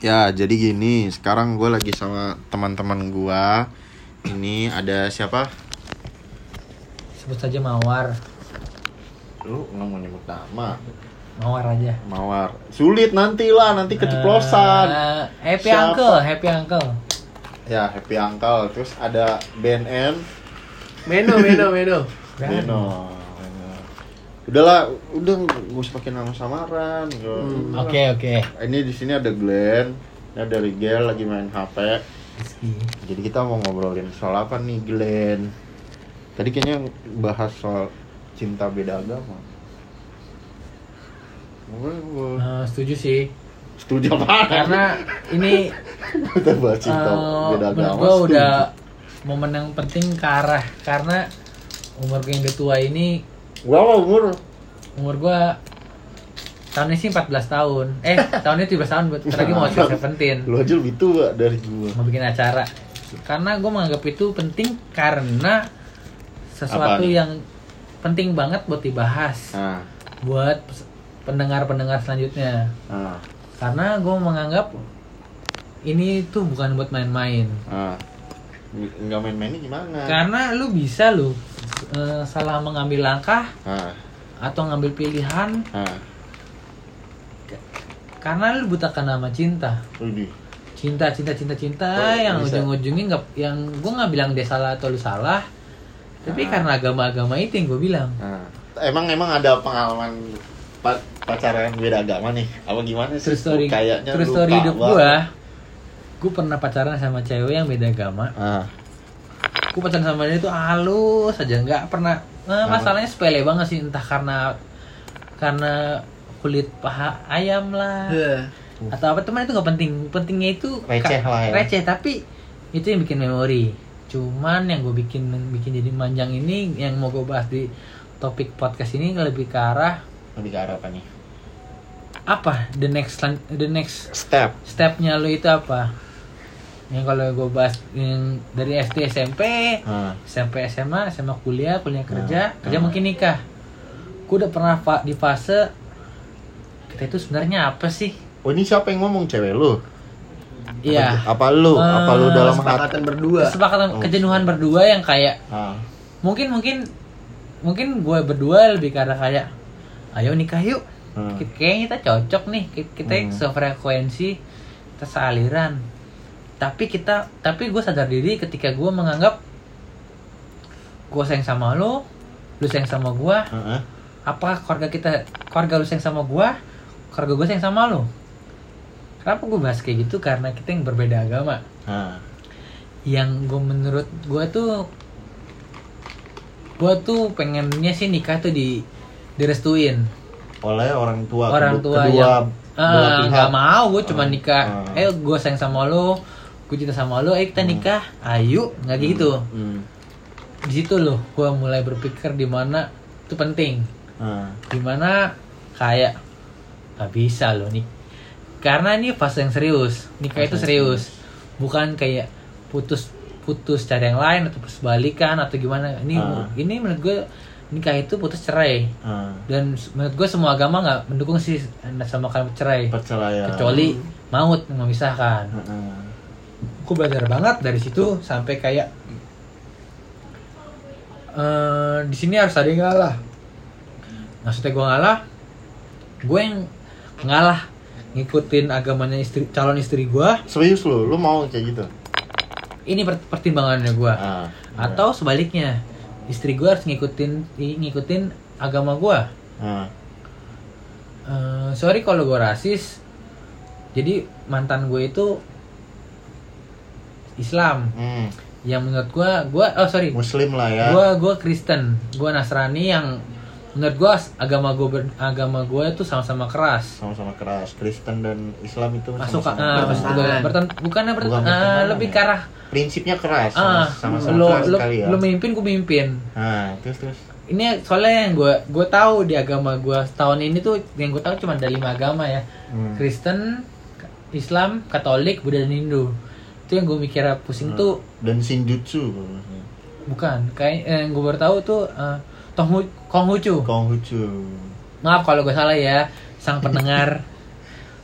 Ya, jadi gini, sekarang gue lagi sama teman-teman gue. Ini ada siapa? Sebut saja Mawar. Lu nggak mau nyebut nama. Mawar aja. Mawar. Sulit nanti lah, nanti keceplosan. Eh, happy Siapa? Uncle, Happy Uncle. Ya, Happy Uncle. Terus ada BNN. Meno, Meno, Meno. Beno. Udahlah, udah gak usah pakai nama samaran. Nggak- Hmm. Oke, oke. Ini di sini ada Glenn, ini ada Rigel lagi main HP. Jadi kita mau ngobrolin soal apa nih Glenn? Tadi kayaknya bahas soal cinta beda agama. Eh, setuju sih. Setuju apa? Karena ini kita bahas cinta eh, beda agama. gue udah momen yang penting ke arah karena umur gue yang udah tua ini Berapa umur? umur gue tahun ini sih 14 tahun eh tahun ini 17 tahun buat lagi mau masuk 17 Lu aja lebih tua dari gua. mau bikin acara karena gue menganggap itu penting karena sesuatu nih? yang penting banget buat dibahas Nah, buat pendengar-pendengar selanjutnya nah, karena gue menganggap ini tuh bukan buat main-main nah. Nggak main-mainnya gimana? karena lu bisa lu eh, salah mengambil langkah Nah, atau ngambil pilihan nah. karena lu butakan nama cinta Widih. cinta cinta cinta cinta Oh, yang ujung-ujungnya nggak yang gue nggak bilang dia salah atau lu salah tapi Ah. karena agama-agama itu yang gue bilang Nah, emang emang ada pengalaman pa- pacaran beda agama nih? Apa gimana sih? true story Kayaknya true lupa story hidup gue gue pernah pacaran sama cewek yang beda agama Ah, gue pacaran sama dia tuh halus aja nggak pernah Kenapa? masalahnya sepele banget sih entah karena karena kulit paha ayam lah Iya. atau apa teman itu nggak penting pentingnya itu Receh lah ya. receh tapi itu yang bikin memori cuman yang gue bikin bikin jadi manjang ini yang mau gue bahas di topik podcast ini lebih ke arah lebih ke arah apa nih? apa the next the next Step. stepnya lo itu apa yang kalau gue bahas yang dari SD SMP Ah, SMP SMA SMA kuliah kuliah kerja Hmm. kerja Hmm. mungkin nikah gue udah pernah fa- di fase kita itu sebenarnya apa sih Oh ini siapa yang ngomong cewek lu? iya Apa lu? apa lu dalam hati? Kesepakatan berdua. kesepakatan Oh. kejenuhan berdua yang kayak Ah, mungkin mungkin mungkin gue berdua lebih karena kayak ayo nikah yuk hmm. Kayaknya kita cocok nih Ki- kita Hmm. sefrekuensi kita sealiran tapi kita tapi gue sadar diri ketika gue menganggap gue sayang sama lo lu sayang sama gue Heeh. apa keluarga kita keluarga lu sayang sama gue keluarga gue sayang sama lo kenapa gue bahas kayak gitu karena kita yang berbeda agama Ah, yang gue menurut gue tuh gue tuh pengennya sih nikah tuh di direstuin oleh orang tua orang kedua- tua kedua yang belah ah, pihak. nggak mau gue cuma Ah, nikah ah. ayo gue sayang sama lo gue cinta sama lo ayo kita Hmm. nikah. Ayo nggak gitu. Hmm. di situ loh gue mulai berpikir di mana itu penting. Ah, di mana kayak nggak bisa loh nih karena ini fase yang serius. Nikah itu Fase serius. bukan kayak putus putus cari yang lain atau putus balikan atau gimana. Ini Ah. ini menurut gue nikah itu putus cerai. Ah. dan menurut gue semua agama nggak mendukung sih sama kalimat cerai. Perceraian. Kecuali maut memisahkan. Heeh. Gue belajar banget dari situ sampai kayak eh di sini harus ada yang ngalah. Maksudnya gue ngalah gue yang ngalah ngikutin agamanya istri calon istri gue serius lu? Lu mau kayak gitu? Ini per- pertimbangannya gue ah atau sebaliknya istri gue harus ngikutin ngikutin agama gue ah. Eh, sorry kalau gue rasis. Jadi mantan gue itu Islam. Hmm. yang menurut gue gue oh sorry. Muslim lah ya. Gue gue Kristen. Gue Nasrani yang menurut gue agama gue ber- agama gue itu sama-sama keras. Sama-sama keras. Kristen dan Islam itu masuk sama-sama ah, keras. maksud gue berten- bukannya berten- Bukan ah, bertentangan. lebih ya? ke arah prinsipnya keras. Ah sama-sama lo keras lo, sekali ya. lo mimpin gue mimpin. Nah terus terus. Ini soalnya yang gue gue tahu di agama gue tahun ini tuh yang gue tahu cuma ada lima agama ya. Hmm. Kristen Islam Katolik Buddha dan Hindu itu yang gue mikir pusing Hmm. tuh dan Shinjutsu salah. bukan kayak eh, yang gue baru tahu tuh eh, Tonghu Konghucu Konghucu maaf kalau gue salah ya sang pendengar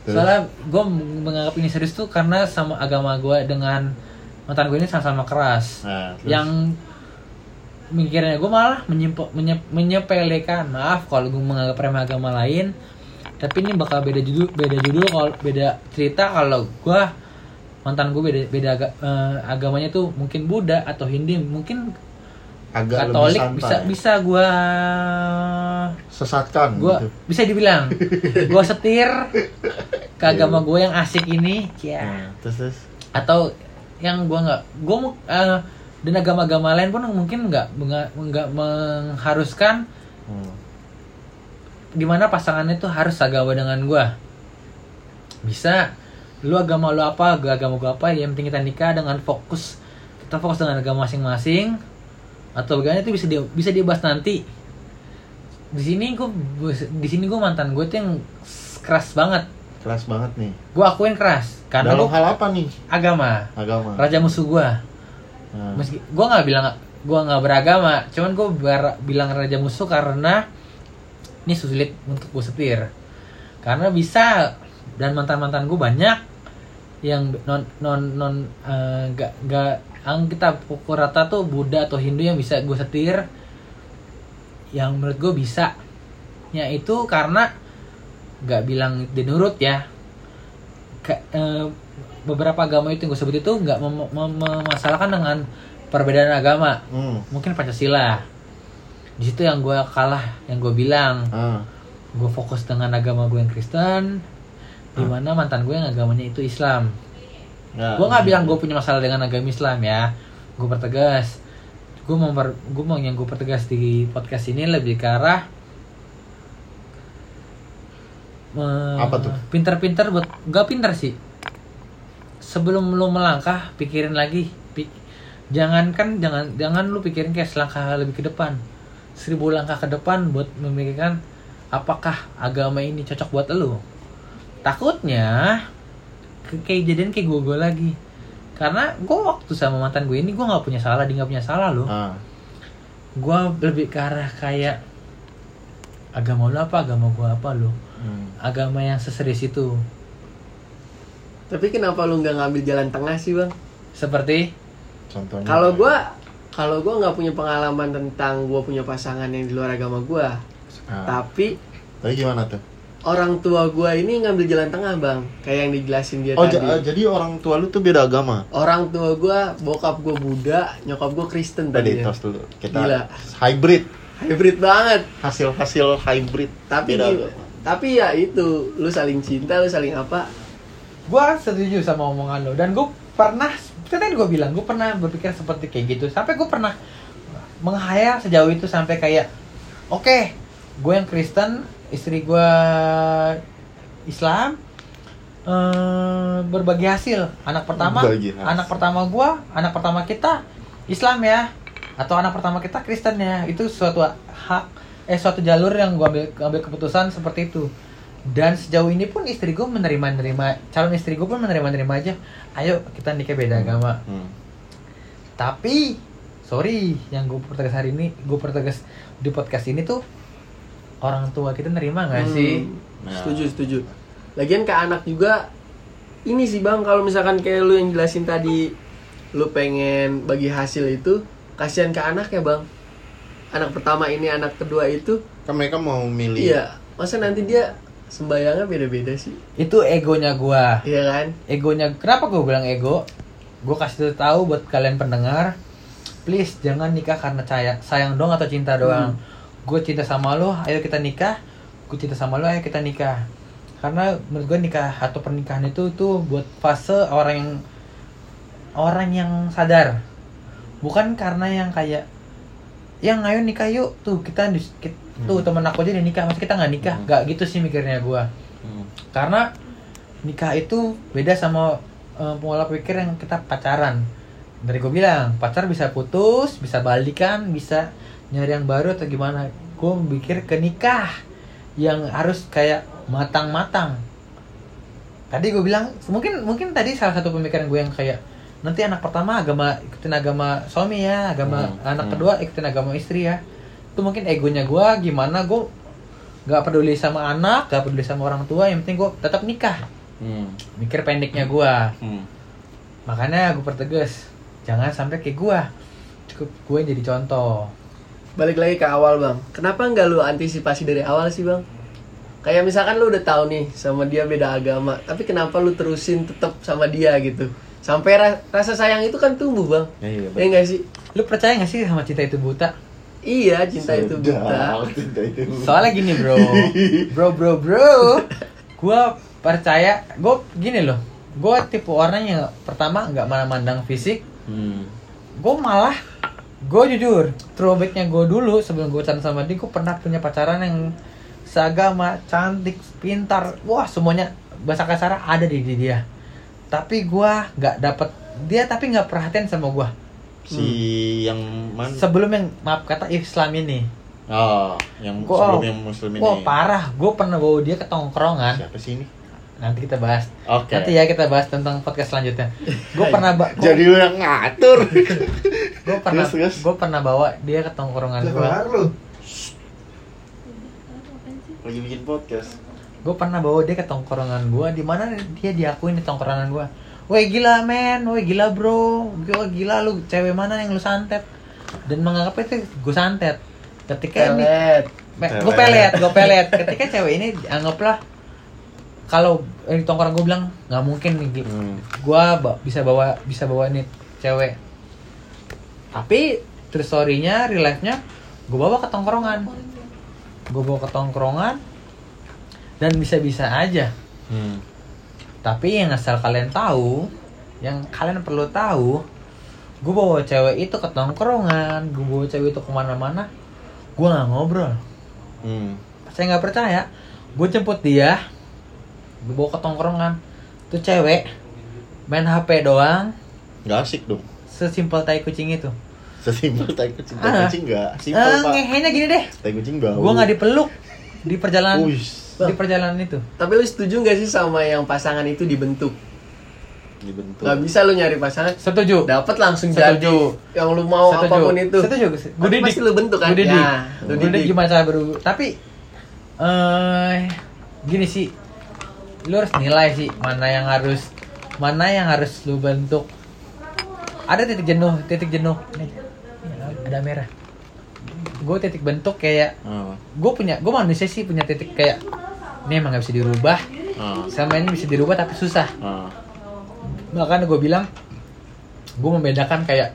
soalnya gue menganggap ini serius tuh karena sama agama gue dengan mantan gue ini sama-sama keras Nah, terus? yang mikirnya gue malah menyempo- menye- menyepelekan maaf kalau gue menganggap remeh agama lain tapi ini bakal beda judul beda judul kalau beda cerita kalau gue mantan gue beda beda aga- eh, agamanya tuh mungkin Buddha atau Hindu mungkin agak Katolik lebih bisa santai. bisa gue sesatkan gua gitu. bisa dibilang gue setir ke agama gue yang asik ini ya Nah, terus terus atau yang gue nggak gue dan agama-agama lain pun mungkin nggak nggak nggak mengharuskan Hmm. di mana pasangannya tuh harus agama dengan gue bisa lu agama lu apa gue agama gue apa yang penting kita nikah dengan fokus kita fokus dengan agama masing-masing. Atau bagaimana itu bisa dia bisa dibahas nanti. Di sini gue di sini gue mantan gue tuh yang keras banget. Keras banget nih. Gue akuin keras karena dalam lu hal apa nih? Agama. Agama. Raja musuh gue Nah, meski gue nggak bilang gue nggak beragama cuman gue bilang raja musuh karena ini sulit untuk gue setir. Karena bisa dan mantan mantan gue banyak yang non non non eh, nggak yang kita pukul rata tuh Buddha atau Hindu yang bisa gue setir. Yang menurut gue bisa. Ya itu karena nggak bilang dinurut ya. Ke- eh, beberapa agama itu yang gue sebut itu nggak mem- mem- memasalahkan dengan perbedaan agama. Hmm. mungkin Pancasila. Di situ yang gue kalah yang gue bilang. Ah. gue fokus dengan agama gue yang Kristen di mana mantan gue yang agamanya itu Islam. Ya, gue nggak bilang gue punya masalah dengan agama Islam ya. Gue pertegas gue mau gue mau yang gue pertegas di podcast ini lebih ke arah me- Apa tuh? pinter-pinter buat gak pinter sih. Sebelum lu melangkah pikirin lagi. Pi- jangan kan jangan jangan lu pikirin kayak selangkah lebih ke depan. Seribu langkah ke depan buat memikirkan apakah agama ini cocok buat lu takutnya kayak jadian kayak gue gue lagi karena gue waktu sama mantan gue ini gue nggak punya salah dia nggak punya salah loh ah. gue lebih ke arah kayak agama lu apa agama gue apa lo Hmm. agama yang seserius itu Tapi kenapa lu nggak ngambil jalan tengah sih bang? seperti contohnya Kalau gua kalau gua nggak punya pengalaman tentang gua punya pasangan yang di luar agama gua, ah. tapi tapi gimana tuh orang tua gua ini ngambil jalan tengah bang, kayak yang dijelasin dia oh tadi. ja- jadi orang tua lu tuh beda agama Orang tua gua, bokap gua Buddha, nyokap gua Kristen tadi tos dulu kita Gila. hybrid Hybrid banget. hasil hasil hybrid Tapi beda di- agama. tapi ya itu, lu saling cinta, lu saling apa? gue setuju sama omongan lo dan gue pernah tadi gue bilang gue pernah berpikir seperti kayak gitu sampai gue pernah menghayal sejauh itu sampai kayak oke gue yang Kristen istri gue Islam eh, berbagi hasil. Anak pertama hasil. anak pertama gue anak pertama kita Islam ya. Atau anak pertama kita Kristen ya. Itu suatu hak eh suatu jalur yang gue ambil ambil keputusan seperti itu. Dan sejauh ini pun istri gue menerima nerima calon istri gue pun menerima nerima aja. Ayo kita nikah beda agama. Hmm. tapi sorry yang gue pertegas hari ini gue pertegas di podcast ini tuh orang tua kita nerima nggak Hmm, sih Nah. Setuju, setuju. Lagian ke anak juga ini sih Bang, kalau misalkan kayak lu yang jelasin tadi lu pengen bagi hasil itu, kasihan ke anak ya, Bang. Anak pertama ini, anak kedua itu, kan mereka mau milih iya, masa nanti dia sembayangnya beda-beda sih. itu egonya gue Iya kan? egonya kenapa gue bilang ego gue kasih tahu buat kalian pendengar please jangan nikah karena sayang sayang doang atau cinta doang gue cinta sama lo ayo kita nikah. Gue cinta sama lo ayo kita nikah. Karena menurut gue nikah atau pernikahan itu tuh buat fase orang yang orang yang sadar. Bukan karena yang kayak yang ayo nikah yuk. Tuh kita, dis- kit- tuh Hmm. temen aku aja udah nikah masa kita nggak nikah. Hmm. nggak gitu sih mikirnya gue Hmm. karena nikah itu beda sama eh, pola pikir yang kita pacaran. Dari gue bilang pacar bisa putus bisa balikan bisa nyari yang baru atau gimana? Gue mikir ke nikah yang harus kayak matang-matang. Tadi gue bilang mungkin mungkin tadi salah satu pemikiran gue yang kayak nanti anak pertama agama ikutin agama suami ya agama Hmm, anak hmm. kedua ikutin agama istri ya. Itu mungkin egonya gue gimana gue nggak peduli sama anak nggak peduli sama orang tua yang penting gue tetap nikah. Hmm. mikir pendeknya gua. Hmm. makanya gue pertegas jangan sampai kayak gua. Cukup gue jadi contoh balik lagi ke awal bang. Kenapa nggak lu antisipasi dari awal sih bang? Kayak misalkan lu udah tahu nih sama dia beda agama tapi kenapa lu terusin tetap sama dia gitu? Sampai ra- rasa sayang itu kan tumbuh bang. Ya, iya, ya enggak sih? Lu percaya gak sih sama cinta itu buta? Iya cinta itu buta. Sedap, Cinta itu buta. soalnya gini bro. Bro bro bro. Gue percaya gue gini loh. Gue tipe orang yang pertama nggak mana mandang fisik. Hmm. gue malah gue jujur throwbacknya gue dulu sebelum gue pacaran sama dia gue pernah punya pacaran yang seagama cantik pintar wah semuanya bahasa kasar ada di, di dia tapi gue nggak dapet dia tapi nggak perhatian sama gue Si yang mana? sebelum yang maaf kata Islam ini Oh, yang Gua- sebelum yang muslim ini. wah parah gue pernah bawa dia ke tongkrongan Siapa sih ini? Nanti kita bahas Oke. nanti ya kita bahas tentang podcast selanjutnya gue pernah ba- gua- Jadi lu yang ngatur. gue pernah gue pernah bawa dia ke tongkrongan gue lu. Lagi bikin podcast. gue pernah bawa dia ke tongkrongan gue di mana dia diakuin di tongkrongan gue Woi gila men, woi gila bro, gila gila lu cewek mana yang lu santet dan menganggap itu gue santet. Ketika ini, pelet gue pelet, gue pelet. Ketika cewek ini anggaplah kalau eh, di tongkrongan gue bilang nggak mungkin nih. Hmm. gua ba- bisa bawa bisa bawa ini cewek tapi terus story-nya real life-nya gue bawa ke tongkrongan gue bawa ke tongkrongan dan bisa-bisa aja Hmm. tapi yang asal kalian tahu yang kalian perlu tahu gue bawa cewek itu ke tongkrongan gue bawa cewek itu ke mana-mana gue nggak ngobrol Hmm. saya nggak percaya gue jemput dia gue bawa ke tongkrongan tuh cewek main HP doang Nggak asik dong. sesimpel tai kucing itu Sesimpel tai kucing. Tai Ah. kucing nggak simpel, eh, Pak. ngehenya gini deh Tai kucing bau. gue nggak dipeluk di perjalanan Uish. di perjalanan itu tapi lu setuju nggak sih sama yang pasangan itu dibentuk Dibentuk. nggak bisa lu nyari pasangan setuju dapat langsung Setuju. jadi yang lu mau Setuju. apa pun itu setuju gue Tapi pasti lu bentuk kan? gue didik Ya, lu Gua didik didik. gimana cara baru tapi eh gini sih lu harus nilai sih mana yang harus mana yang harus lu bentuk. Ada titik jenuh titik jenuh. Nih ada merah. Gue titik bentuk kayak Ah. gue punya gue manusia sih punya titik kayak ini emang gak bisa dirubah. Ah. sama ini bisa dirubah tapi susah. Ah. makanya gue bilang gue membedakan kayak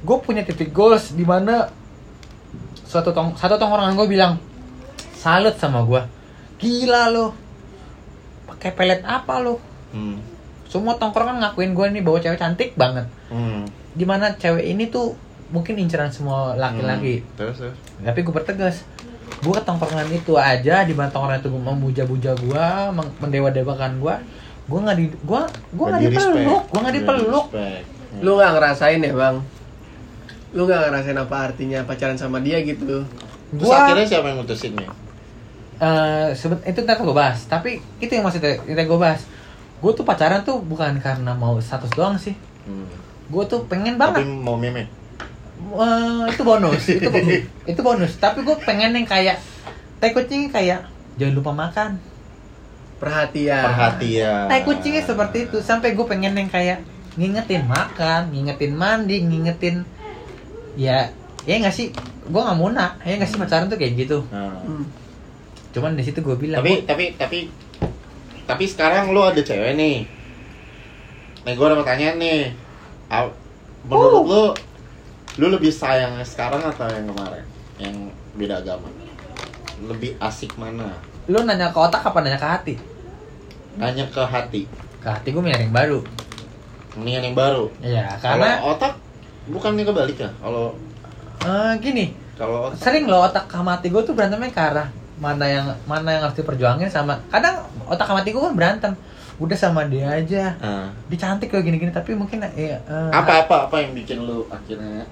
gue punya titik goals di mana suatu tong satu tongkrongan gue bilang salut sama gue gila lo pakai pelet apa lo Hmm. semua tongkrongan ngakuin gue nih bawa cewek cantik banget Hmm. di mana cewek ini tuh mungkin inceran semua laki-laki Hmm. Terus terus. tapi gue bertegas gue ke tongkrongan itu aja di mana tongkrongan itu memuja-buja gue mendewa-dewakan gue gue nggak di gue gue nggak dipeluk gue nggak dipeluk. Hmm. lu nggak ngerasain ya bang lu nggak ngerasain apa artinya pacaran sama dia gitu Terus Gua- akhirnya siapa yang mutusin nih? Eh, sebet itu ntar gue bahas. Tapi itu yang maksudnya kita gue bahas. Gue tuh pacaran tuh bukan karena mau status doang sih. Hmm. gue tuh pengen Tapi banget mau meme. Eh, itu bonus. Itu bo- itu bonus. Tapi gue pengen yang kayak tai kucing kayak jangan lupa makan. Perhatian. Perhatian. tai kucingnya seperti itu. Sampai gue pengen yang kayak ngingetin makan ngingetin mandi ngingetin ya ya nggak sih? Gue nggak mau nak. Ya nggak sih? Pacaran tuh kayak gitu. Nah. Hmm. Cuman di situ gue bilang Tapi tapi tapi tapi sekarang lu ada cewek nih. Nih gue ada pertanyaan nih. Menurut lu lu lebih sayang yang sekarang atau yang kemarin? Yang beda agama. Lebih asik mana? lu nanya ke otak apa nanya ke hati Nanya ke hati. ke hati gue milih yang baru Mendingan yang baru. ya karena Kalau otak bukannya kebalik ya? Kalau eh, gini kalau sering loh otak sama hati gue tuh berantemnya ke arah mana yang mana yang harus diperjuangin sama kadang otak sama gue kan berantem. Udah sama dia aja. Ah. dia cantik loh gini-gini tapi mungkin ya, eh, apa apa apa yang bikin lu akhirnya?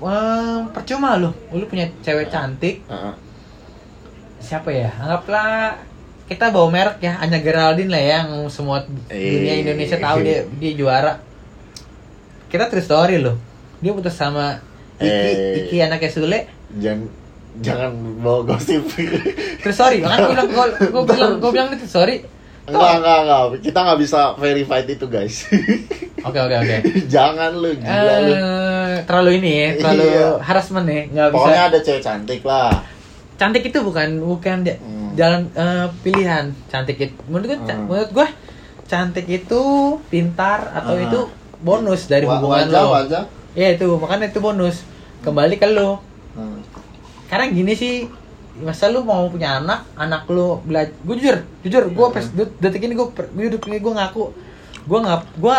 Eh, percuma loh lu punya cewek cantik. Ah, ah. siapa ya? Anggaplah kita bawa merek ya Anya Geraldine lah ya yang semua dunia Eh. Indonesia tahu dia dia juara. Kita true story loh. Dia putus sama Iki. Iki anaknya Sule. Jangan jangan bawa gosip. terus sorry kan gue bilang gue bilang gue bilang itu sorry enggak, enggak, enggak. Kita nggak bisa verified itu, guys. oke oke oke jangan lu, gila lu. Eh, terlalu ini ya terlalu Iya. harassment ya nggak bisa Pokoknya ada cewek cantik lah. cantik itu bukan bukan Hmm. jalan eh, pilihan cantik itu menurut gue Hmm. menurut gue cantik itu pintar atau Hmm. itu bonus dari hubungan wajah, lo wajah. ya itu makanya itu bonus kembali ke lo Hmm. Karena gini sih masa lu mau punya anak anak lu belajar gue jujur jujur gue Hmm. pas det- detik ini gue hidup ini gue ngaku gue nggak gue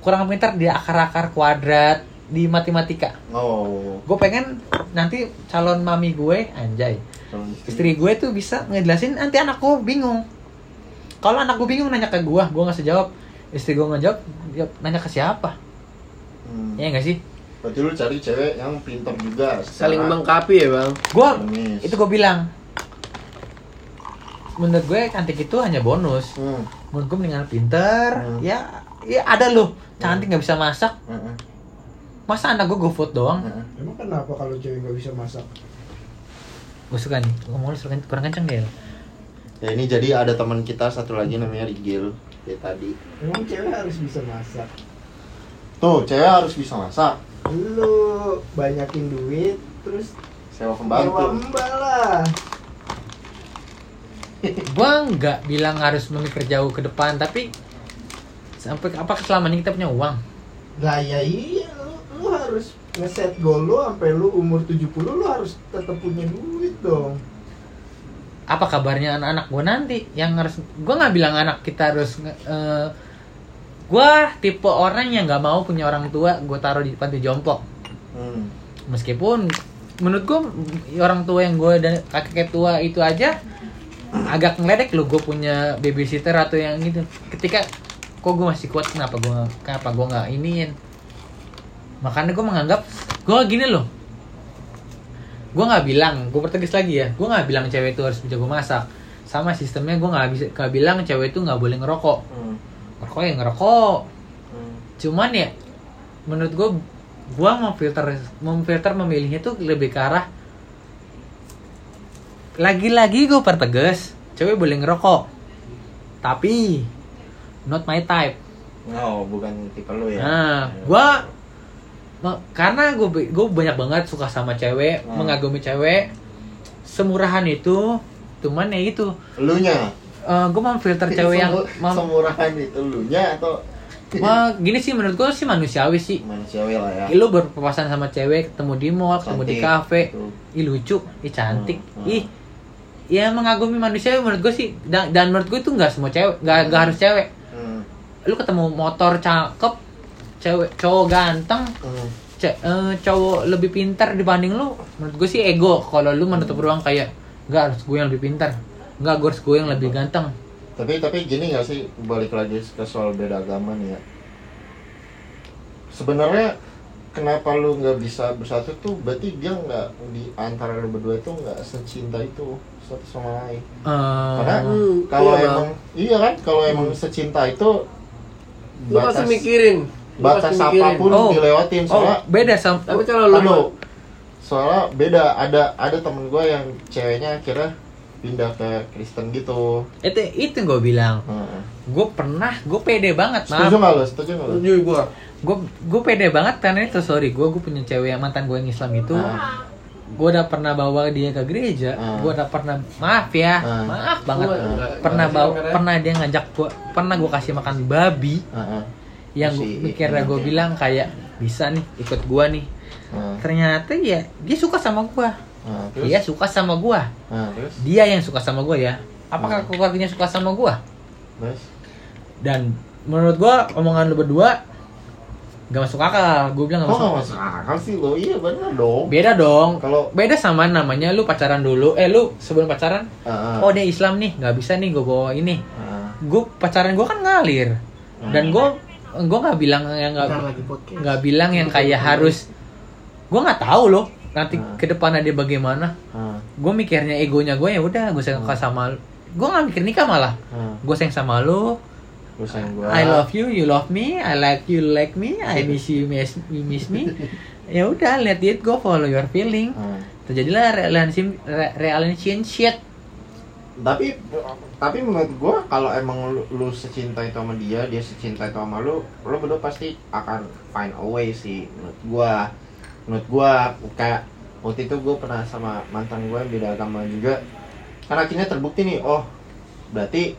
kurang pintar di akar-akar kuadrat di matematika Oh. gue pengen nanti calon mami gue anjay istri gue tuh bisa ngejelasin nanti anak gue bingung kalau anak gue bingung nanya ke gue gue nggak sejawab istri gue ngejawab nanya ke siapa Hmm. ya nggak sih Berarti lu cari cewek yang pintar juga. Saling melengkapi ya bang. gue itu gue bilang menurut gue cantik itu hanya bonus Hmm. menurut gue mendingan pinter Hmm. ya ya ada loh cantik nggak bisa masak Heeh. masa anak gue GoFood doang Heeh. Emang kenapa kalau cewek nggak bisa masak? gue suka nih ngomong lu suka kurang kenceng deh Ya ini jadi ada teman kita satu lagi namanya Rigel ya tadi. Emang cewek harus bisa masak? Tuh, cewek harus bisa masak. Lu banyakin duit, terus Sewa pembantu. mbak lah. gue nggak bilang harus memikir jauh ke depan tapi sampai apakah selama ini kita punya uang Lah ya iya, lu, lu harus ngeset goal lu sampai lu umur 70 lu harus tetap punya duit dong. apa kabarnya anak-anak gue nanti yang harus gue nggak bilang anak kita harus uh, gue tipe orang yang nggak mau punya orang tua gue taruh di panti jompo Hmm. meskipun menurut gue orang tua yang gue dan kakek tua itu aja agak ngeledek lo gue punya babysitter atau yang gitu. Ketika kok gue masih kuat kenapa gue kenapa gue nggak iniin? Makanya gue menganggap gue gini loh. Gue nggak bilang gue pertegas lagi ya gue nggak bilang cewek itu harus jago masak. Sama sistemnya gue nggak bisa nggak bilang cewek itu nggak boleh ngerokok. Hmm. Ngerokok ya ngerokok Hmm. cuman ya menurut gue gua mau filter memfilter memilihnya tuh lebih ke arah lagi-lagi gue pertegas cewek boleh ngerokok tapi not my type Oh, bukan tipe lu ya. nah gua me- karena gue gue banyak banget suka sama cewek Hmm. mengagumi cewek semurahan itu cuman ya itu Elunya. Gue mau filter cewek yang mem- semurahan itu elunya atau Wah, gini sih menurut gue sih manusiawi sih. Manusiawi lah ya. lu berpapasan sama cewek ketemu di mall ketemu di kafe ih lucu. Ih cantik. Hmm, hmm. ih ya mengagumi manusia menurut gue sih. Dan, dan menurut gue itu nggak semua cewek nggak nggak harus cewek. Hmm. lu ketemu motor cakep cewek cowok ganteng Hmm. ce- eh, cowok lebih pintar dibanding lu menurut gue sih ego. Kalau lu menutup ruang kayak nggak harus gue yang lebih pintar nggak gue harus gue yang lebih ganteng Tapi tapi gini gak sih balik lagi ke soal beda agama nih ya. Sebenarnya kenapa lu nggak bisa bersatu tuh berarti dia nggak di antara lu berdua itu nggak secinta itu satu sama lain. Eh, Karena Hmm, kalau iya, Bang. emang iya kan kalau emang secinta itu Lu pasti mikirin. Lu batas mikirin. apa pun Oh. dilewatin oh soalnya beda sama Tapi kalau lu soalnya beda ada ada temen gue yang ceweknya akhirnya pindah ke Kristen gitu. itu itu gue bilang Heeh. gue pernah gue pede banget Setuju nggak lo? Setuju nggak lo? Setuju gua. gue gue pede banget karena itu sorry gue gue punya cewek yang mantan gue yang Islam itu Ah. gue udah pernah bawa dia ke gereja Ah. gue udah pernah maaf ya Ah. maaf banget Gua nggak- pernah bawa pernah dia ngajak gue pernah gue kasih makan babi Heeh. yang Si- mikirnya gue oke. bilang kayak bisa nih ikut gue nih Heeh. ternyata ya dia suka sama gue Terus? dia suka sama gue Heeh, terus? dia yang suka sama gue ya apakah Ah. keluarganya suka sama gue Terus? dan menurut gue omongan lu berdua gak masuk akal gue bilang gak nggak masuk masuk akal sih lo? Iya bener dong. beda dong Kalau beda sama namanya lu pacaran dulu eh lu sebelum pacaran Heeh. oh dia Islam nih nggak bisa nih gue bawa ini Heeh. gue pacaran gue kan ngalir dan gue gue nggak bilang yang nggak podcast. nggak bilang yang kayak harus gue nggak tahu loh nanti Hmm. ke depannya dia bagaimana Heeh. gue mikirnya egonya gue ya udah gue sayang Hmm. sama lu gue nggak mikir nikah malah Heeh. gue sayang sama sayang gua. I love you you love me I like you like me I miss you you miss, you miss me ya udah let it go follow your feeling Heeh. terjadilah relationship re- relationship tapi tapi menurut gua kalau emang lu, lu secinta itu sama dia dia secinta itu sama lu lu berdua pasti akan find a way sih menurut gua menurut gua kayak waktu itu gua pernah sama mantan gua yang beda agama juga. Kan akhirnya terbukti nih oh berarti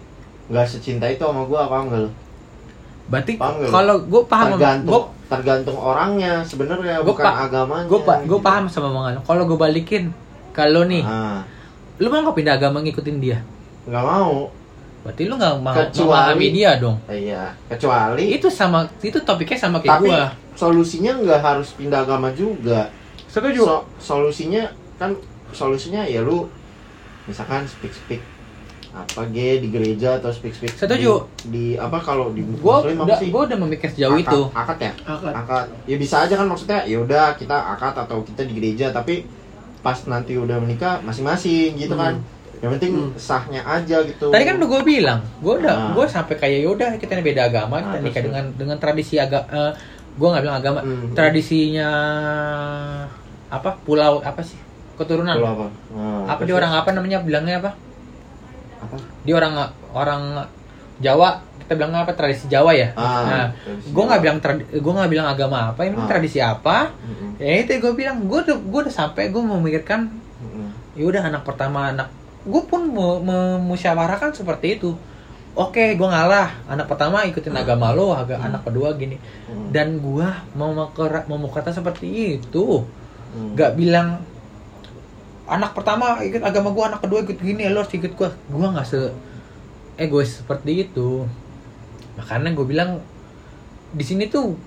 nggak secinta itu sama gua apa enggak berarti kalau gue paham tergantung gue tergantung orangnya sebenarnya Gua bukan pa- agamanya. gue gue gitu. paham sama omongan kalau gue balikin kalau nih Ah, lu mau nggak pindah agama ngikutin dia? Nggak mau berarti lu nggak mau Kecuali- memahami dia dong. Eh, iya kecuali itu sama itu topiknya sama kayak tapi gua. solusinya nggak harus pindah agama juga. Setuju So- solusinya kan solusinya ya lu misalkan speak speak apa G di gereja atau speak speak Setuju. di, di apa kalau di gua Muslim udah sih? gua udah memikir sejauh Akad- itu. Akad ya? Akad. akad. Ya bisa aja kan maksudnya ya udah kita akad atau kita di gereja tapi pas nanti udah menikah masing-masing gitu kan yang penting Hmm. sahnya aja gitu. Tadi kan udah gue bilang gue udah Ah. gue sampai kayak yaudah kita ini beda agama kita Ah, nikah dengan dengan tradisi agama gue nggak bilang agama. Hmm. tradisinya apa? Pulau apa sih? Keturunan. Kalau apa? Nah, apa dia orang apa namanya bilangnya apa? Apa? Dia orang orang Jawa kita bilang apa? Tradisi Jawa ya? Ah, nah gue nggak bilang gue nggak bilang agama apa ini Ah. tradisi apa? Mm-mm. ya itu gue bilang gue udah gue udah sampai gue memikirkan Mm-mm. ya udah anak pertama anak gue pun me- memusyawarahkan seperti itu. Oke gue ngalah. Anak pertama ikutin agama lo agak Hmm. anak kedua gini. Mm. dan gue mau berkata seperti itu. Mm. nggak bilang anak pertama ikut agama gue anak kedua ikut gini lo harus ikut gue gue nggak se egois seperti itu. Makanya gue bilang di sini tuh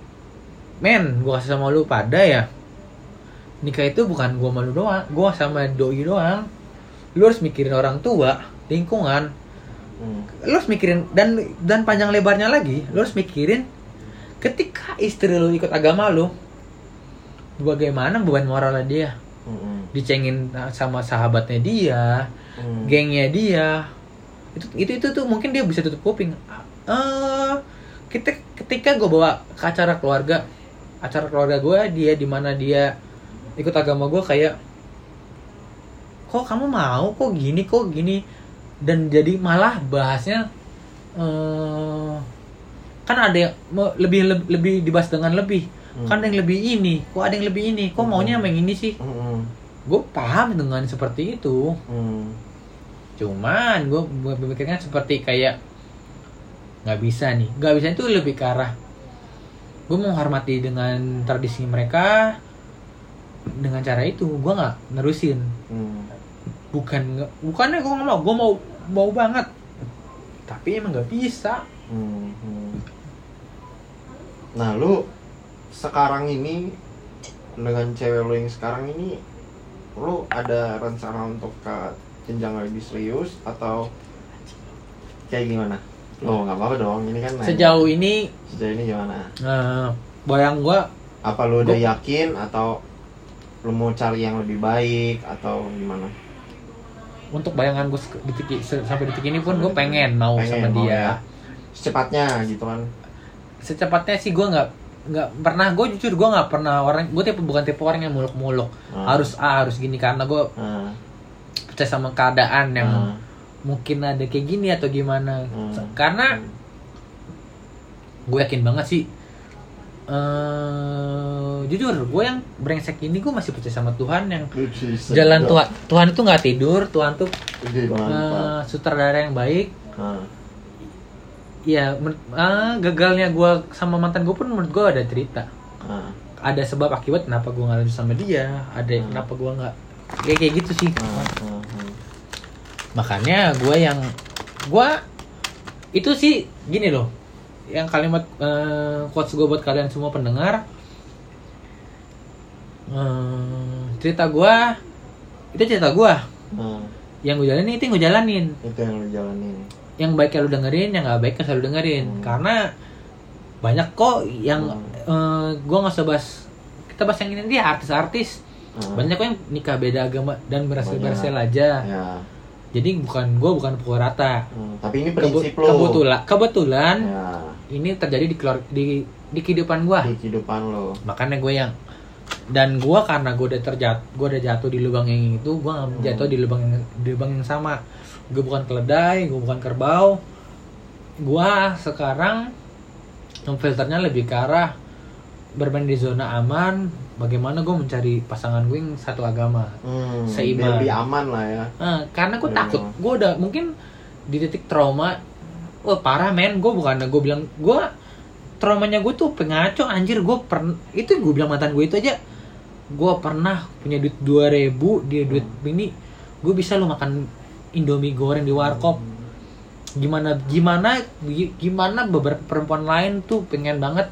men gue kasih sama lu pada ya. Nikah itu bukan gue malu doang gue sama doi doang lu harus mikirin orang tua lingkungan Mm. lu harus mikirin dan dan panjang lebarnya lagi lu harus mikirin ketika istri lu ikut agama lu bagaimana beban moralnya dia Mm-mm. dicengin sama sahabatnya dia Mm. gengnya dia itu itu itu tuh mungkin dia bisa tutup kuping eh kita ketika gue bawa ke acara keluarga acara keluarga gue dia di mana dia ikut agama gue kayak kok kamu mau? Kok gini? Kok gini? Dan jadi malah bahasnya eh kan ada yang lebih lebih, lebih dibahas dengan lebih. Hmm. kan ada yang lebih ini. Kok ada yang lebih ini? Kok maunya yang ini sih? Mm-mm. gue paham dengan seperti itu. Mm. cuman gue berpikirnya seperti kayak nggak bisa nih. Nggak bisa itu lebih ke arah gue menghormati dengan tradisi mereka dengan cara itu gue nggak nerusin Mm. bukan bukannya gue nggak mau gue mau mau banget tapi emang nggak bisa Mhm. Nah, lu sekarang ini dengan cewek lu yang sekarang ini lu ada rencana untuk ke jenjang lebih serius atau kayak gimana? Oh, nggak apa-apa dong. Ini kan sejauh ini sejauh ini gimana? eh, bayang gue Apa lu udah Gua- yakin atau lu mau cari yang lebih baik atau gimana? untuk bayangan gue detik sampai detik ini pun gue pengen mau sama mau dia ya? Secepatnya gitu kan. secepatnya sih gue nggak nggak pernah gue jujur gue nggak pernah orang gue tipe bukan tipe orang yang muluk-muluk Ah. harus A harus gini karena gue Nah, percaya sama keadaan yang nah, mungkin ada kayak gini atau gimana Hmm. karena gue yakin banget sih eh jujur gue yang brengsek ini gue masih percaya sama Tuhan yang jalan Tuhan. Tuhan. Itu nggak tidur Tuhan tuh eh, sutradara yang baik. Nah, ya eh, gagalnya gue sama mantan gue pun menurut gue ada cerita. Nah, ada sebab akibat kenapa gue nggak lanjut sama dia ada Hmm. kenapa gue nggak kayak kayak gitu sih. Nah. makanya gue yang gue itu sih gini loh yang kalimat eh, quotes gue buat kalian semua pendengar eh, cerita gue itu cerita gue Nah, yang gue jalanin itu yang gue jalanin itu yang lu jalanin. yang baiknya lu dengerin yang nggak baiknya selalu dengerin Hmm. karena banyak kok yang Hmm. gue nggak usah bahas kita bahas yang ini dia artis-artis Nah, banyak kok yang nikah beda agama dan berhasil Banyak. berhasil aja Ya. jadi bukan gue bukan pukul rata Hmm, tapi ini Kebu- prinsip lo. kebetulan kebetulan Ya, ini terjadi di keluar di di kehidupan gue di kehidupan lo. makanya gue yang dan gua karena gua udah terjat gua udah jatuh di lubang yang itu nggak Hmm. jatuh di lubang yang di lubang yang sama gua bukan keledai gua bukan kerbau gua sekarang filternya lebih ke arah bermain di zona aman bagaimana gue mencari pasangan gue yang satu agama Hmm, Seimbang. biar lebih aman lah ya. Eh, karena gue Iya. takut gue udah mungkin di titik trauma wah parah men. Gue bukan gue bilang gue traumanya gue tuh pengaco anjir. Gue pernah itu gue bilang mantan gue itu aja. Gue pernah punya duit 2000 dia duit ini gue bisa lo makan indomie goreng di warkop. Gimana gimana gi- gimana beberapa perempuan lain tuh pengen banget.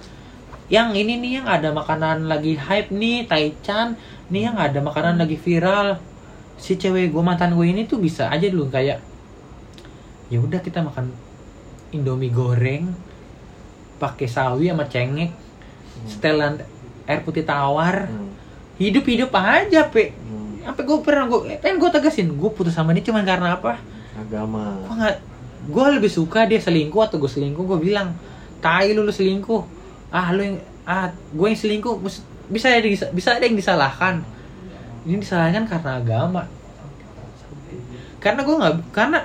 Yang ini nih yang ada makanan lagi hype nih Taichan nih yang ada makanan lagi viral. Si cewek gue mantan gue ini tuh bisa aja dulu kayak ya udah kita makan indomie goreng pakai sawi sama cengek setelan air putih tawar. Hmm. hidup hidup aja pe. Hmm. sampai gue pernah gue pengen gue tegasin gue putus sama dia cuman karena apa? Agama. gue nggak gue lebih suka dia selingkuh atau gue selingkuh gue bilang tai lu lu selingkuh. Ah lu yang ah gue yang selingkuh bisa ada bisa ada yang disalahkan. Ini disalahkan karena agama. Karena gue nggak karena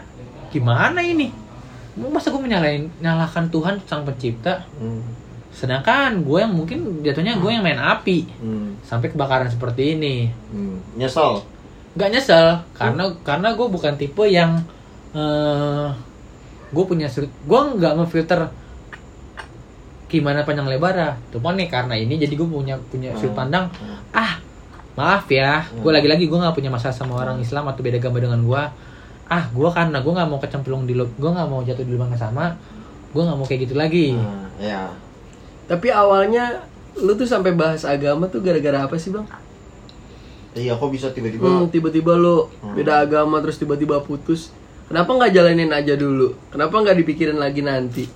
gimana ini masa gue menyalahin nyalahkan Tuhan sang pencipta Hmm. sedangkan gue yang mungkin jatuhnya gue yang main api Hmm. sampai kebakaran seperti ini Hmm. Nyesel. nggak nyesel karena karena gue bukan tipe yang eh gue punya gue nggak memfilter gimana panjang lebar cuman nih karena ini jadi gue punya punya sudut Hmm. pandang Hmm. ah maaf ya gue Hmm. lagi-lagi gue nggak punya masalah sama orang Islam atau beda agama dengan gue ah gue karena gue nggak mau kecemplung di gue nggak mau jatuh di lubang yang sama gue nggak mau kayak gitu lagi Nah, ya. Tapi awalnya lu tuh sampai bahas agama tuh gara-gara apa sih bang? Iya, kok bisa tiba-tiba Hmm, tiba-tiba lu Hmm. beda agama terus tiba-tiba putus. Kenapa nggak jalanin aja dulu? Kenapa nggak dipikirin lagi nanti?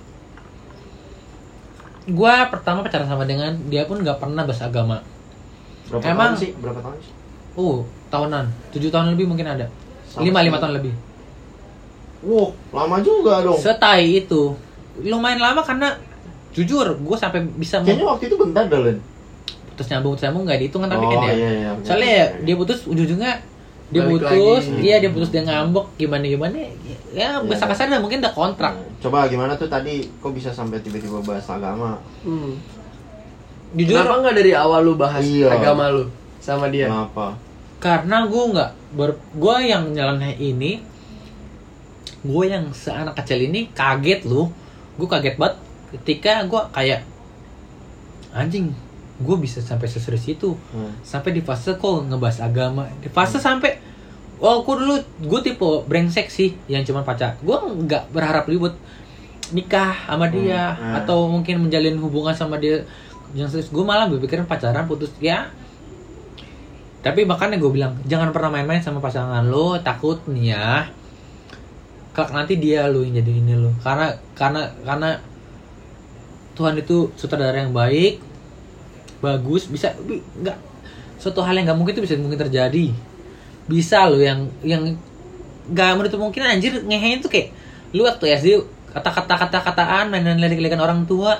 gue pertama pacaran sama dengan dia pun nggak pernah bahas agama berapa Emang- tahun sih? Berapa tahun sih? uh tahunan tujuh tahun lebih mungkin ada lima lima tahun lebih Wow, lama juga dong. setai itu lumayan lama karena jujur gue sampai bisa mau Kayaknya waktu itu bentar dah, Len. putus nyambung putus nyambung nggak dihitung kan tapi Oh, kan ya iya, iya, bener, soalnya bener, ya, bener. dia putus ujung-ujungnya dia Balik putus lagi. iya dia putus dia ngambek gimana gimana ya Iya, besar kasar dah mungkin udah kontrak Coba gimana tuh tadi kok bisa sampai tiba-tiba bahas agama? Hmm. jujur Kenapa nggak dari awal lu bahas Iya. agama lu sama dia? Kenapa? karena gue nggak ber gue yang nyeleneh ini gue yang seanak kecil ini kaget lu gue kaget banget ketika gue kayak anjing gue bisa sampai seserius itu Hmm. sampai di fase kok ngebahas agama. Di fase sampai oh aku dulu gue tipe brengsek sih yang cuma pacar. Gue nggak berharap ribut. Nikah sama dia Hmm. atau mungkin menjalin hubungan sama dia. Yang serius gue malah berpikiran pacaran putus. Ya tapi makanya gue bilang jangan pernah main-main sama pasangan lo takut nih ya. Kelak nanti dia lo yang jadi ini lo. Karena karena karena Tuhan itu sutradara yang baik bagus bisa bi- nggak suatu hal yang nggak mungkin itu bisa mungkin terjadi. Bisa lo yang yang nggak menutup mungkin anjir ngehe itu kayak lu waktu SD kata-kata kata-kataan mainan lirik-lirikan orang tua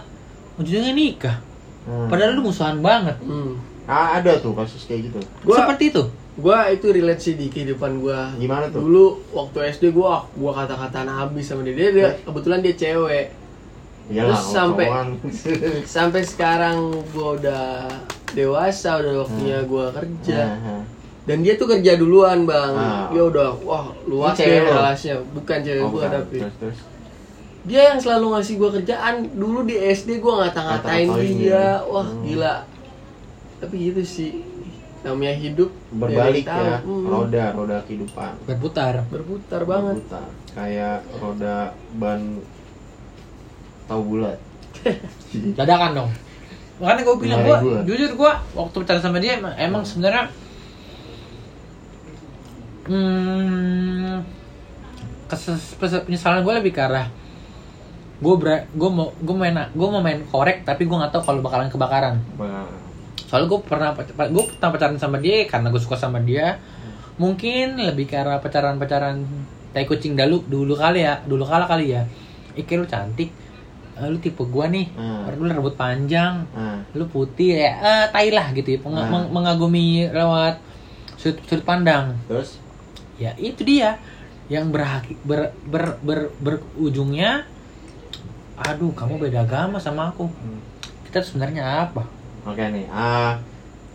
ujungnya nikah. Hmm. padahal lu musuhan banget. Hmm. Ah, ada tuh kasus kayak gitu. Gua seperti itu gua itu relate sih di kehidupan gua. Gimana tuh? Dulu waktu SD gua gua kata-kataan habis sama dia. Dia, dia kebetulan dia cewek. Iyalah, Terus sampai-. Sampai sekarang gua udah dewasa, udah waktunya Hmm. gua kerja. Nah, Dan dia tuh kerja duluan, Bang. Ah. Dia udah wah, luas deh lo? relasinya. Bukan cewek oh, gua bukan. tapi Terus, terus. dia yang selalu ngasih gua kerjaan. Dulu di SD gua ngata-ngatain dia. Wah, Hmm. gila. Tapi gitu sih. Namanya hidup Berbalik ya. Hmm. roda, roda kehidupan. berputar Berputar banget. Berputar. Kayak roda ban tahu bulat. dadakan dong makanya gue bilang gue gua. jujur gue waktu pacaran sama dia emang, emang sebenarnya hmm, keses- pes- penyesalan gue lebih ke arah gue ber gue mau gue main gue mau main korek tapi gue nggak tahu kalau bakalan kebakaran Bah, soalnya gue pernah gue pernah pacaran sama dia karena gue suka sama dia. Mungkin lebih ke arah pacaran pacaran tai kucing dulu dulu kali ya dulu kala kali ya. Ike lu cantik. Eh, lu tipe gua nih. Hmm. lu rambut panjang. Nah, lu putih ya eh, tai lah gitu ya. Peng- meng- mengagumi lewat sudut, sudut pandang. Terus? Ya itu dia. Yang berhaki, ber, ber, ber, berujungnya aduh kamu beda agama sama aku. Hmm. kita sebenarnya apa Oke nih, ah,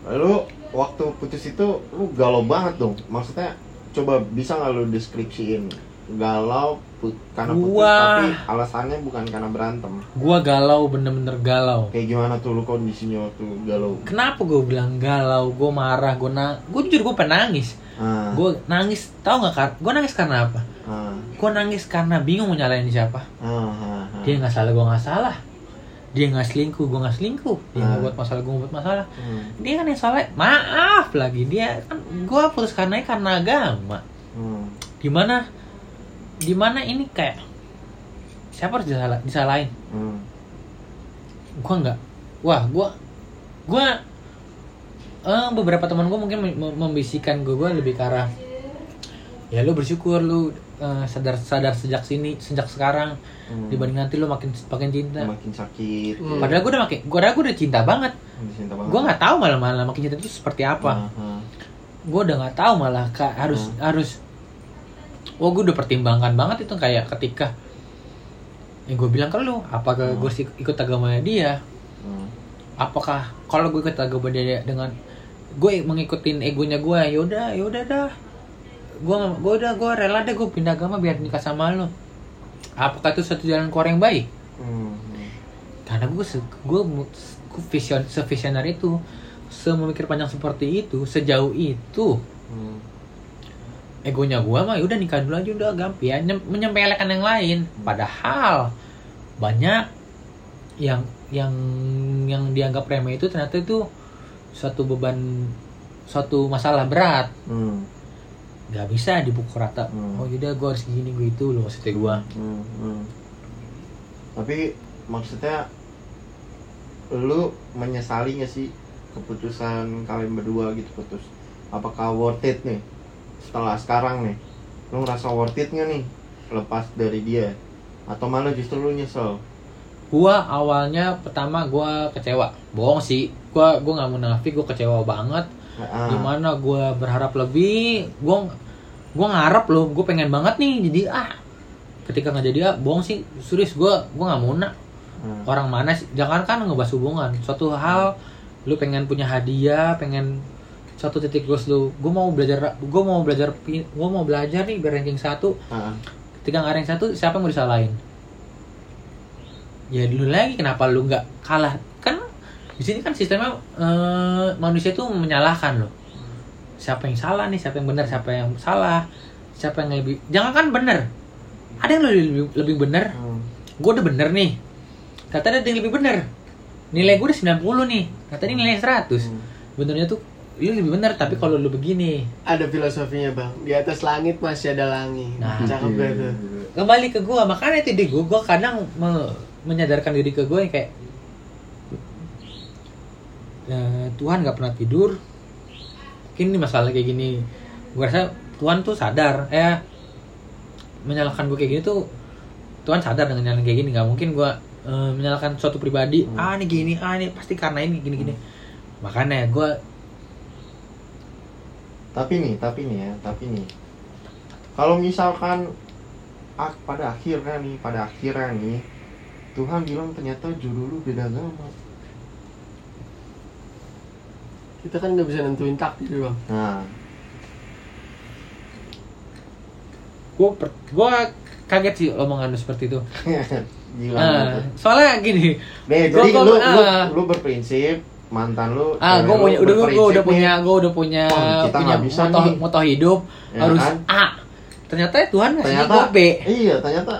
lu waktu putus itu lu galau banget dong. Maksudnya coba bisa nggak lu deskripsiin? Galau pu- karena putus Gua- tapi alasannya bukan karena berantem. gua galau bener-bener galau. Kayak gimana tuh lu kondisinya waktu galau? kenapa gue bilang galau? Gue marah gue nang gue jujur gue penangis Ah, gue nangis tau nggak kar gue nangis karena apa? Ah, gue nangis karena bingung mau nyalain siapa. Ah, ah, ah. dia nggak salah gue nggak salah dia nggak selingkuh gue nggak selingkuh. Dia nggak Ah. buat masalah gue buat masalah. Hmm, dia kan yang salah maaf lagi dia kan gue putus karena karena agama. Hmm, di mana di mana ini kayak siapa harus disalah, disalahin? Hmm, gue nggak wah gue gue eh, beberapa teman gue mungkin mem- mem- membisikkan gue gue lebih ke arah ya lu bersyukur lu eh, sadar sadar sejak sini sejak sekarang hmm. dibanding nanti lu makin makin cinta makin sakit. Hmm. padahal gue udah makin gue udah gue udah cinta banget Cinta banget. gue nggak tahu malah malah makin cinta itu seperti apa Ah, ah. gue udah nggak tahu malah kak harus harus wah gue udah pertimbangkan banget itu kayak ketika yang gue bilang ke lu apakah Hmm. gue sih ikut agamanya dia Hmm. apakah kalau gue ikut agama dia dengan gue mengikutin egonya gue yaudah yaudah dah gue gue udah gue rela deh gue pindah agama biar nikah sama lo apakah itu satu jalan keluar yang baik? Hmm, karena gue se gue gue vision sevisioner itu sememikir panjang seperti itu sejauh itu. Hmm. egonya gue mah udah nikah dulu aja udah gampang ya. Nyem- menyempelekan yang lain. Padahal banyak yang yang yang dianggap remeh itu ternyata itu suatu beban suatu masalah berat. Hmm. Nggak bisa dipukul rata Hmm. oh yaudah gue harus gini gue itu loh maksudnya gue Hmm, hmm. Tapi maksudnya lu menyesali gak sih keputusan kalian berdua gitu putus? Apakah worth it nih setelah sekarang nih? Lu ngerasa worth it gak nih lepas dari dia? Atau malah justru lu nyesel? gua awalnya pertama gua kecewa bohong sih gua gua nggak munafik gua kecewa banget Ah, di mana gua berharap lebih gua gua ngarep loh gua pengen banget nih jadi ah ketika nggak jadi ah bohong sih. Serius gua gua nggak muna ah. orang mana sih? Jangan kan ngebahas hubungan. Suatu hal lu pengen punya hadiah pengen satu titik goals lu. Gue mau belajar gue mau belajar gue mau belajar nih biar ranking satu. Ah, ketika nggak ranking satu siapa yang mau disalahin? Ya dulu lagi kenapa lu nggak kalah di sini kan sistemnya eh, manusia itu menyalahkan loh siapa yang salah nih siapa yang benar siapa yang salah siapa yang lebih jangan kan benar ada yang lebih lebih, benar hmm. gue udah bener nih kata ada yang lebih bener nilai gue udah 90 nih kata ini nilai 100 Hmm. benernya tuh lu lebih bener tapi kalau lu begini Ada filosofinya bang. Di atas langit masih ada langit. Nah. Cakep gak tuh? kembali ke gue makanya itu di gue gue kadang me- menyadarkan diri ke gue yang kayak "Eh, Tuhan gak pernah tidur mungkin ini masalah kayak gini gue rasa Tuhan tuh sadar eh menyalahkan gue kayak gini tuh Tuhan sadar dengan nyalahin kayak gini nggak mungkin gue eh, menyalahkan suatu pribadi Hmm. ah ini gini ah ini pasti karena ini gini gini makanya gue Tapi nih, tapi nih ya, tapi nih. Kalau misalkan ah, pada akhirnya nih, pada akhirnya nih, Tuhan bilang ternyata jodoh lu beda agama. Kita kan nggak bisa nentuin takdir bang. Nah, gue gue kaget sih omongan lu seperti itu gila. Nah, banget. soalnya gini Nih, gua- jadi gua- lu, lu, ah. lu berprinsip mantan lu ah gue lu punya udah gue udah punya nih, gue udah punya Oh, kita punya nggak bisa moto nih. moto hidup Ya harus kan? A ternyata Tuhan ngasih ternyata gue B iya ternyata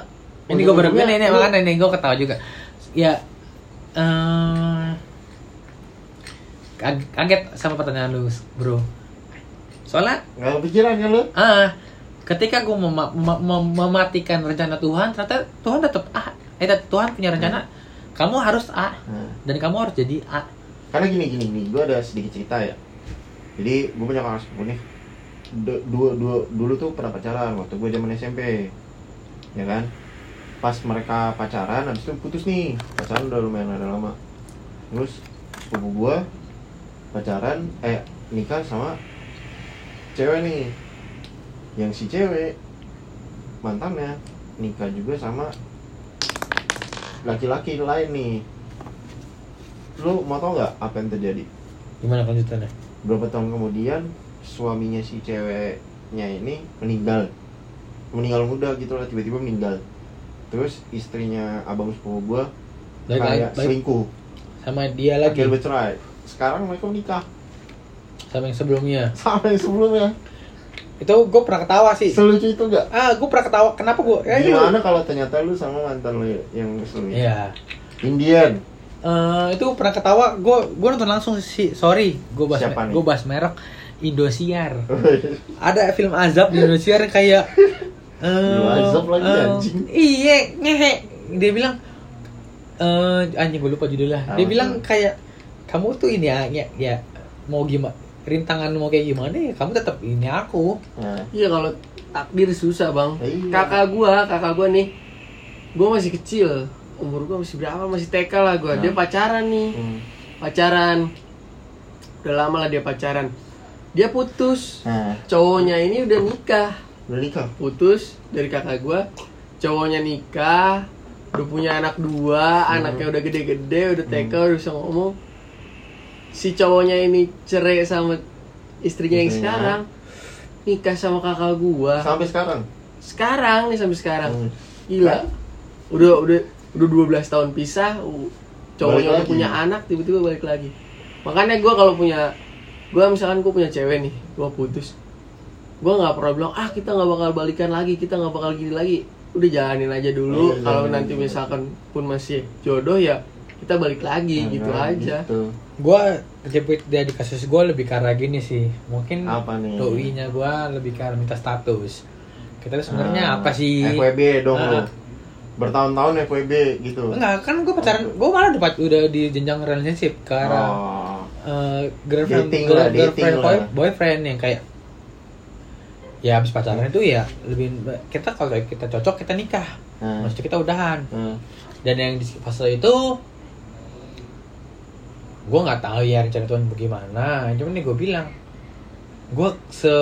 ini gue ujung-ujungnya ini makanya ini gue ketawa juga ya kag- kaget sama pertanyaan lu bro. Soalnya nggak kepikiran kan lu. Ah ketika gue mema- mem- mem- mematikan rencana Tuhan ternyata Tuhan tetap A. Eh Tuhan punya rencana. Kamu harus A. Nah, dan kamu harus jadi A. Karena gini gini nih gue ada sedikit cerita ya. Jadi gue punya kakak sepupu nih. Du- dua dua dulu tuh pernah pacaran waktu gue zaman SMP ya kan? Pas mereka pacaran habis itu putus nih. Pacaran udah lumayan ada lama. Terus sepupu gua pacaran eh nikah sama cewek nih. Yang si cewek mantannya nikah juga sama laki-laki lain nih. Lu mau tau nggak apa yang terjadi? Gimana kelanjutannya? berapa tahun kemudian suaminya si ceweknya ini meninggal. Meninggal muda gitu lah tiba-tiba meninggal. Terus istrinya abang sepupu gua baik, kayak baik. selingkuh. Sama dia lagi. akhirnya bercerai sekarang mereka menikah Sama yang sebelumnya. sama yang sebelumnya Itu gue pernah ketawa sih. selucu itu gak? Ah, gue pernah ketawa. Kenapa gue? Ya, itu- gimana kalau ternyata lu sama mantan lu yang sebelumnya Iya. Indian Eh, itu pernah ketawa. Gue gue nonton langsung sih. Sorry, gue bahas gue bahas merek Indosiar. Ada film azab di Indosiar kayak eh Lu azab lagi, eh, anjing. Iya, ngehe. Dia bilang eh anjing gue lupa judulnya. Dia bilang kayak kamu tuh ini ya, ya, ya mau gimana rintangan mau kayak gimana ya kamu tetap ini aku nah, Iya kalau takdir susah bang. Iya. Kakak gua, kakak gua nih, gua masih kecil, umur gua masih berapa? Masih TK lah gua. Dia Nah. pacaran nih, hmm. pacaran. Udah lama lah dia pacaran. Dia putus. nah Cowoknya ini udah nikah, udah nikah putus dari kakak gua. Cowoknya nikah, udah punya anak dua, Hmm. anaknya udah gede-gede, udah TK, udah bisa ngomong. Si cowoknya ini cerai sama istrinya yang Istrinya. sekarang, nikah sama kakak gua. Sampai sekarang? Sekarang nih sampai sekarang. Hmm. gila. Udah udah udah 12 tahun pisah cowoknya udah punya anak tiba-tiba balik lagi. Makanya gue kalau punya gue misalkan gue punya cewek nih gue putus. Gue nggak pernah bilang ah kita nggak bakal balikan lagi kita nggak bakal gini lagi. Udah jalanin aja dulu. Iya, kalau nanti misalkan pun masih jodoh ya kita balik lagi Nah, gitu nah, aja. gitu. Gue kejepit dia di kasus gue lebih arah gini sih mungkin Apa nih? doi-nya gue lebih ke arah minta status kita sebenarnya Ah, apa sih FWB dong Ah. lu bertahun-tahun FWB gitu enggak kan gue pacaran gue malah udah, udah di jenjang relationship arah oh. eh, girlfriend Dating girl- lah, girlfriend lah. boy- boyfriend yang kayak ya habis pacaran itu ya lebih kita kalau kita cocok kita nikah nah. maksudnya kita udahan nah. dan yang di fase itu gue nggak tahu ya rencana Tuhan bagaimana cuman nih gue bilang gue se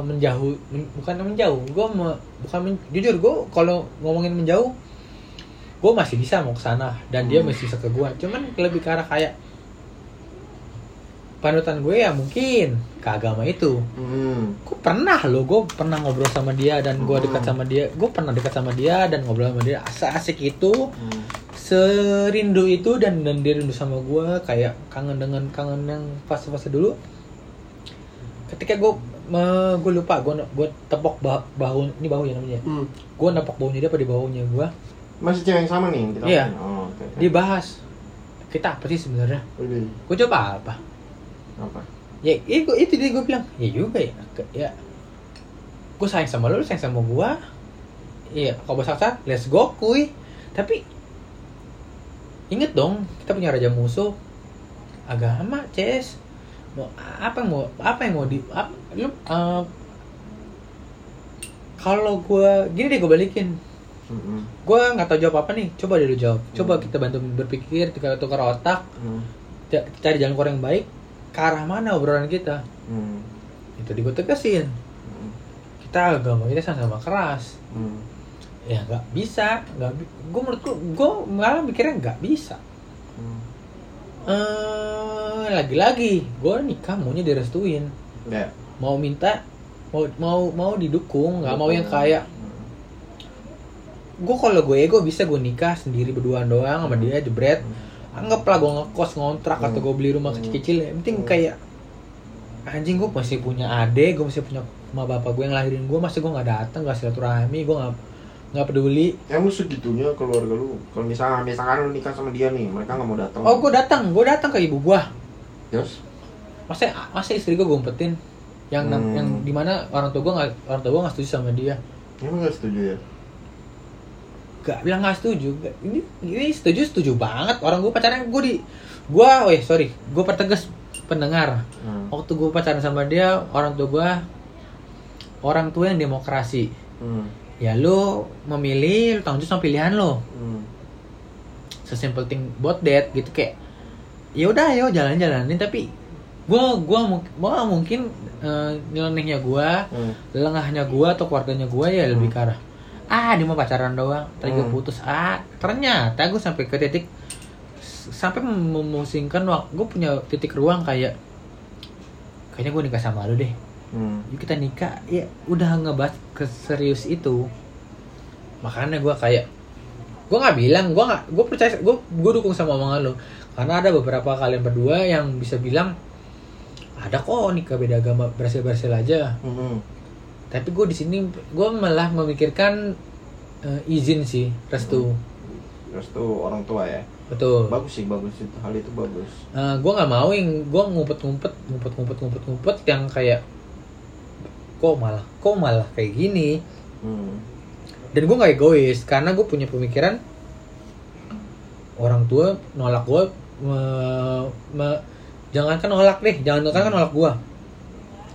menjauh men- bukan menjauh gue bukan men- jujur gue kalau ngomongin menjauh gue masih bisa mau ke sana dan dia Hmm. masih bisa ke gue cuman lebih ke arah kayak panutan gue ya mungkin ke agama itu Hmm. gue pernah loh gue pernah ngobrol sama dia dan gue dekat Hmm. sama dia gue pernah dekat sama dia dan ngobrol sama dia asa asik itu Hmm. serindu itu dan dan dia rindu sama gue kayak kangen dengan kangen yang fase-fase dulu ketika gue gue lupa gue gue tepok bah, bahu ini bahu ya namanya hmm. gue nepok bahunya dia apa di bahunya gue masih cewek yang sama nih kita Iya. oh, oke, oke. dia bahas kita apa sih sebenarnya gue coba apa apa? Ya itu itu dia gue bilang. Ya juga ya. Ya. Gue sayang sama lu lu sayang sama gue iya kalau bahasa kasar let's go kuy. Tapi inget dong kita punya raja musuh. Agama ces. Mau apa yang mau apa yang mau di apa, lu eh, kalau gue gini deh gue balikin. Hmm. gue nggak tahu jawab apa nih. Coba deh lu jawab. Coba Hmm. kita bantu berpikir tukar tukar otak. Hmm. ca- cari jalan keluar yang baik ke arah mana obrolan kita Hmm. itu gue tegasin Hmm. kita agama kita sama-sama keras Hmm. ya nggak bisa nggak gue menurut gue gue malah mikirnya nggak bisa Hmm. eh lagi-lagi gue nikah maunya direstuin Ya. mau minta mau mau mau didukung nggak mau yang kayak gue kalau gue ego bisa gue nikah sendiri berduaan doang sama dia jebret anggaplah gue ngekos ngontrak atau Hmm. gue beli rumah kecil-kecil yang penting Hmm. kayak anjing gue masih punya adek gue masih punya sama bapak gue yang lahirin gue masih gue nggak datang nggak silaturahmi gue nggak nggak peduli. Yang lu segitunya keluarga lu kalau misalnya misalkan lu nikah sama dia nih mereka nggak mau datang. Oh gue datang gue datang ke ibu gue terus? Masa masa istri gue gue umpetin yang Hmm. yang di mana orang tua gue nggak orang tua gue nggak setuju sama dia. Emang nggak setuju ya gak bilang nggak setuju ini ini setuju setuju banget orang gue pacaran gue di gue weh sorry gue pertegas pendengar Hmm. waktu gue pacaran sama dia orang tua gue orang tua yang demokrasi Hmm. ya lu memilih lu tanggung jawab sama pilihan lo Hmm. sesimpel thing about that gitu kayak ya udah ayo jalan-jalanin tapi gua gua mung- gua mungkin eh, nyelenehnya gua Hmm. lengahnya gua atau keluarganya gua ya lebih Hmm. ke arah ah dia mau pacaran doang. Tadi Hmm. putus. Ah ternyata gua sampai ke titik sampai mem- memusingkan waktu gua punya titik ruang kayak kayaknya gua nikah sama lu deh. Hmm. yuk kita nikah. Ya udah ngebahas ke serius itu. Makanya gua kayak gua nggak bilang gua nggak gua percaya gua gua dukung sama omongan lo karena ada beberapa kalian berdua yang bisa bilang ada kok nikah beda agama berhasil berhasil aja. Hmm. Tapi gue di sini gue malah memikirkan eh, izin sih restu Terus tuh orang tua ya. betul Bagus sih, bagus itu. Hal itu bagus. gue nggak mau yang gue ngumpet-ngumpet ngumpet-ngumpet ngumpet-ngumpet yang kayak kok malah kok malah kayak gini Hmm. dan gue nggak egois karena gue punya pemikiran orang tua nolak gue me- me- jangankan nolak deh jangankan nolak gue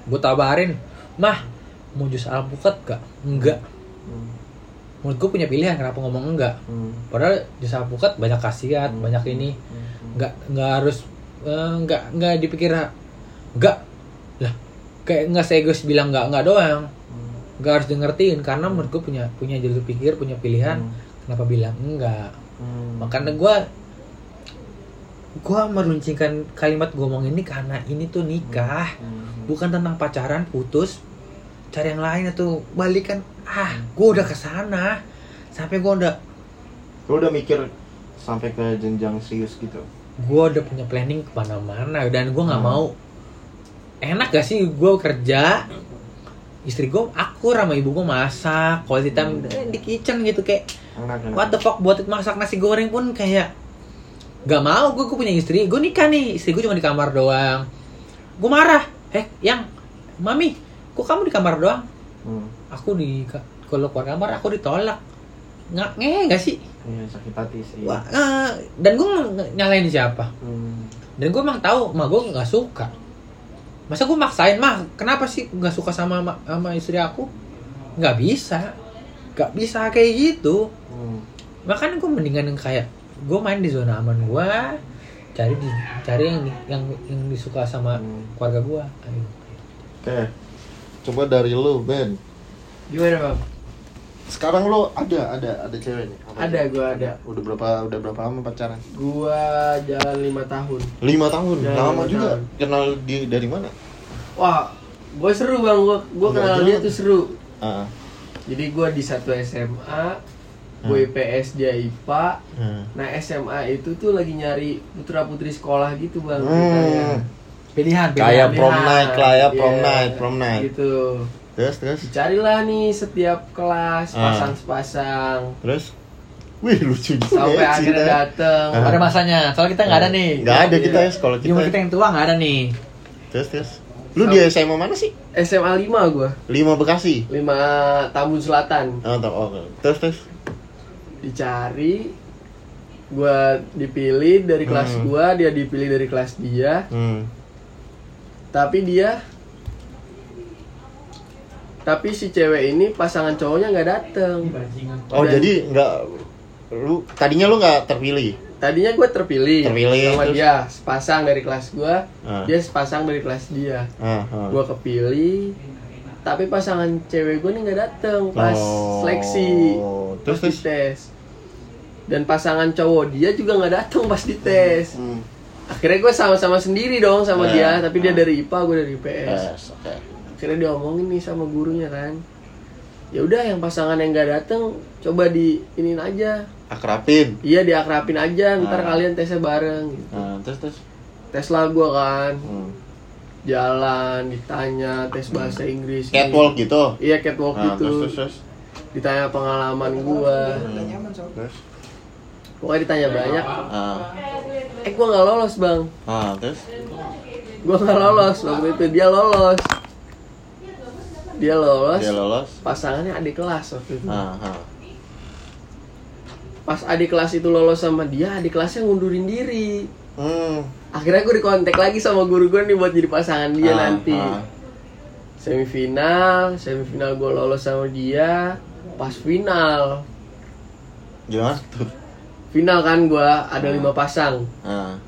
gue tabarin mah mau jus alpukat gak enggak Hmm. menurut gue punya pilihan kenapa ngomong enggak Hmm. padahal jus alpukat banyak khasiat Hmm. banyak ini Hmm. nggak nggak harus eh, nggak nggak dipikir nggak lah kayak nggak seegois bilang nggak nggak doang Hmm. nggak harus dengertiin karena menurut gue punya punya jalur pikir punya pilihan Hmm. kenapa bilang enggak Hmm. makanya gue gue meruncingkan kalimat gue ngomong ini karena ini tuh nikah Hmm. bukan tentang pacaran putus cari yang lain atau balikan ah gue udah ke sana sampai gue udah Lu udah mikir sampai ke jenjang serius gitu. gue udah punya planning ke mana-mana dan gue nggak Hmm. mau enak gak sih gue kerja istri gue akur sama ibu gue masak quality time Hmm. di kitchen gitu kayak Enak, enak. what the fuck buat masak nasi goreng pun kayak gak mau gue gue punya istri gue nikah nih istri gue cuma di kamar doang gue marah eh yang mami kok kamu di kamar doang Hmm. aku di kalau keluar kamar aku ditolak nggak nge gak sih Iya, sakit hati sih. Wah, eh, dan gue nyalain siapa Hmm. dan gue emang tahu mah gue nggak suka masa gue maksain mah kenapa sih nggak suka sama ma- sama istri aku nggak bisa nggak bisa kayak gitu Hmm. makanya gue mendingan yang kayak gue main di zona aman gue cari di cari yang yang yang disuka sama Hmm. keluarga gue ayo Oke. Coba dari lu, Ben. Gimana bang? Sekarang lu ada ada ada cewek nih. Apa Ada, gua ada. Udah berapa udah berapa lama pacaran? Gua jalan lima tahun. Lima tahun. Ya, Lama lima juga. tahun. Kenal di dari mana? Wah, gue seru bang. Gue gue kenal dia tuh seru. Ah. Jadi gue di satu SMA, gue Hmm. IPS dia IPA. Hmm. Nah SMA itu tuh lagi nyari putra putri sekolah gitu bang. Hmm. Pilihan Kayak pilihan prom night lah ya, prom Iya, night, prom night. Gitu. Terus terus Dicarilah nih setiap kelas Ah. pasang sepasang. terus. Wih lucu juga Sampai ya, akhirnya dateng. Ah. ada masanya soalnya kita nggak ada nih Nggak ada kita Iya. ya sekolah di umur kita. kita yang tua nggak ada nih Terus terus. Lu di SMA mana sih? SMA 5 gue. Lima Bekasi. 5 Tambun Selatan. Oh, oke. Terus terus. Dicari gua dipilih dari kelas Hmm. gua, dia dipilih dari kelas dia. Hmm. Tapi dia tapi si cewek ini pasangan cowoknya nggak dateng. Oh Dan- jadi nggak lu tadinya lu nggak terpilih. Tadinya gue terpilih, Terpilih, sama terus? dia sepasang dari kelas gua, Ah. dia sepasang dari kelas dia. Ah, ah. Gua kepilih, tapi pasangan cewek gue nih nggak dateng pas Oh, seleksi, terus, pas terus? dites. Dan pasangan cowok dia juga nggak dateng pas dites. Hmm. Akhirnya gue sama-sama sendiri dong sama Eh, dia, tapi dia ah. dari IPA, gue dari IPS. Yes, oke. Akhirnya dia omongin nih sama gurunya kan. Ya udah yang pasangan yang nggak dateng, coba di iniin aja. Akrapin. Iya diakrapin aja, ntar kalian tesnya bareng. Gitu. Nah, terus terus. Tes lah gue kan, Hmm. jalan, ditanya tes bahasa Inggris. Catwalk gitu. Iya catwalk Nah, gitu. terus terus terus. Ditanya pengalaman gua. Terus. Pokoknya ditanya banyak. Ah, Eh gua nggak lolos bang. ah, terus. Gua nggak lolos waktu itu dia lolos. Dia lolos. Dia lolos. Pasangannya adik kelas waktu itu. Ah, ah. Pas adik kelas itu lolos sama dia, adik kelasnya ngundurin diri. Hmm. Akhirnya gue dikontak lagi sama guru gue nih buat jadi pasangan dia Ah, nanti. ah. Semifinal, semifinal gue lolos sama dia. pas final Gimana tuh? Final kan gua ada lima pasang Nah,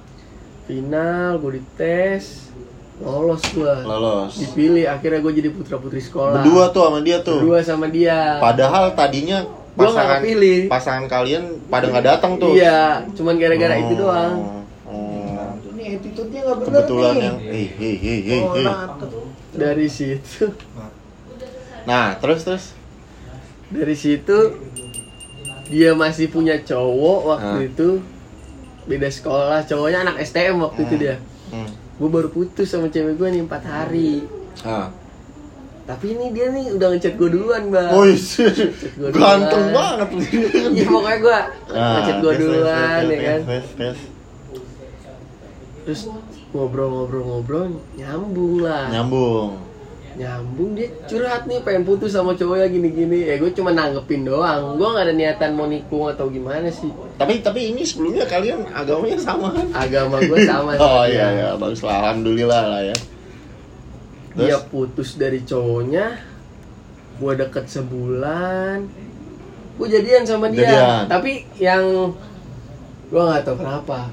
final gue dites lolos gua lolos. dipilih akhirnya gue jadi putra putri sekolah Berdua tuh sama dia tuh. Berdua sama dia Padahal tadinya pasangan kepilih. pasangan kalian pada nggak datang tuh. iya cuman gara-gara itu Oh, doang oh. Ini attitude-nya nggak bener Kebetulan nih. yang hei hei hei hei. Oh, nah, dari situ Nah, terus terus. dari situ dia masih punya cowok waktu Ah. itu beda sekolah cowoknya anak STM waktu itu Hmm. dia Hmm. gue baru putus sama cewek gue nih empat hari Ah. tapi ini dia nih udah ngechat gue duluan bang Wih, gua ganteng duluan. banget. iya pokoknya gue Ah, ngechat gue duluan ya kan terus ngobrol-ngobrol-ngobrol nyambung lah Nyambung. Nyambung dia curhat nih pengen putus sama cowoknya gini-gini ya gue cuma nanggepin doang gue nggak ada niatan mau nikung atau gimana sih Tapi tapi ini sebelumnya kalian agamanya sama kan? agama gue sama Oh sama iya dia. iya, bagus lah, alhamdulillah lah ya. dia Terus? putus dari cowoknya gue deket sebulan gue jadian sama dia Jadian. tapi yang gue nggak tahu kenapa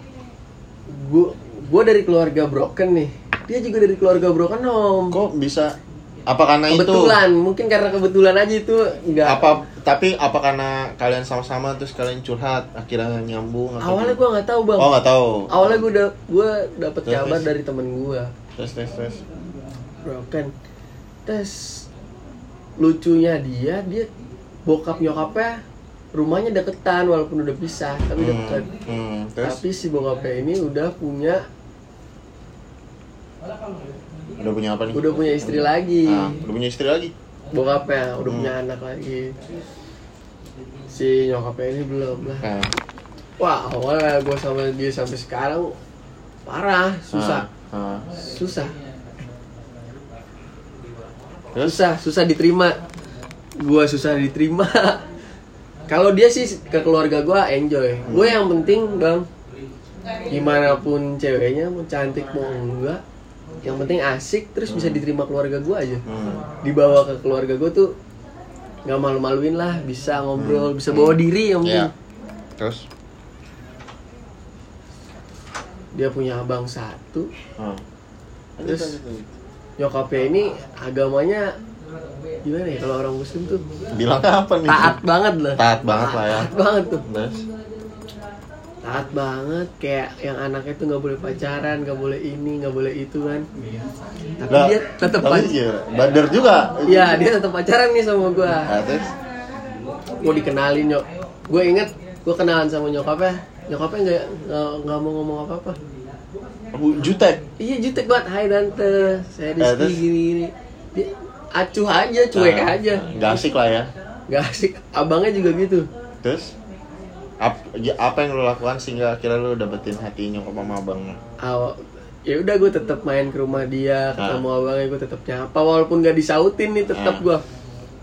gue gue dari keluarga broken nih dia juga dari keluarga broken home Kok bisa? Apa karena kebetulan itu? mungkin karena kebetulan aja itu nggak Apa tapi apa karena kalian sama-sama terus kalian curhat akhirnya nyambung atau awalnya gue nggak tahu bang Oh nggak tahu. awalnya gue udah gue dapet Terus, kabar terus. dari temen gue Terus terus terus. broken terus lucunya dia dia bokap nyokapnya rumahnya deketan walaupun udah pisah tapi deket Hmm, hmm, terus tapi si bokapnya ini udah punya udah punya apa nih? udah punya istri lagi. Ah, udah punya istri lagi. bokapnya udah Hmm. punya anak lagi. Si nyokapnya ini belum lah. Nah, wah awalnya gue sama dia sampai sekarang parah susah. Ah, ah. susah. Terus? Susah susah diterima. Gua susah diterima. Kalau dia sih ke keluarga gua enjoy. Gue yang penting bang. Gimana pun ceweknya mau cantik mau enggak yang penting asik terus bisa diterima keluarga gua aja hmm. dibawa ke keluarga gua tuh nggak malu-maluin lah bisa ngobrol bisa bawa diri yang penting Ya. Terus dia punya abang satu ah. Terus? Nyokapnya ini agamanya gimana ya kalau orang muslim tuh Bilangnya apa nih? taat banget lah Taat banget lah ya. taat banget tuh Terus taat banget kayak yang anaknya tuh nggak boleh pacaran nggak boleh ini nggak boleh itu kan. Tapi Lah, dia tetap pacaran iya, Bader juga. Iya dia tetap pacaran nih sama Nah, terus? Mau dikenalin nyok. Gue inget gue kenalan sama nyokapnya. Nyokapnya nggak nggak mau ngomong apa apa Bu, jutek. iya jutek banget. Hai tante. Saya Eh, Rizky terus? gini gini. Dia acuh aja cuek Nah, aja. Nggak asik lah ya. nggak asik. Abangnya juga gitu. Terus ap, ya, apa yang lo lakukan sehingga akhirnya lo dapetin hati nyokap sama abangnya? awal ya udah gue tetap main ke rumah dia ketemu Ah. abangnya gue tetap nyapa walaupun gak disautin nih tetap Ah. gue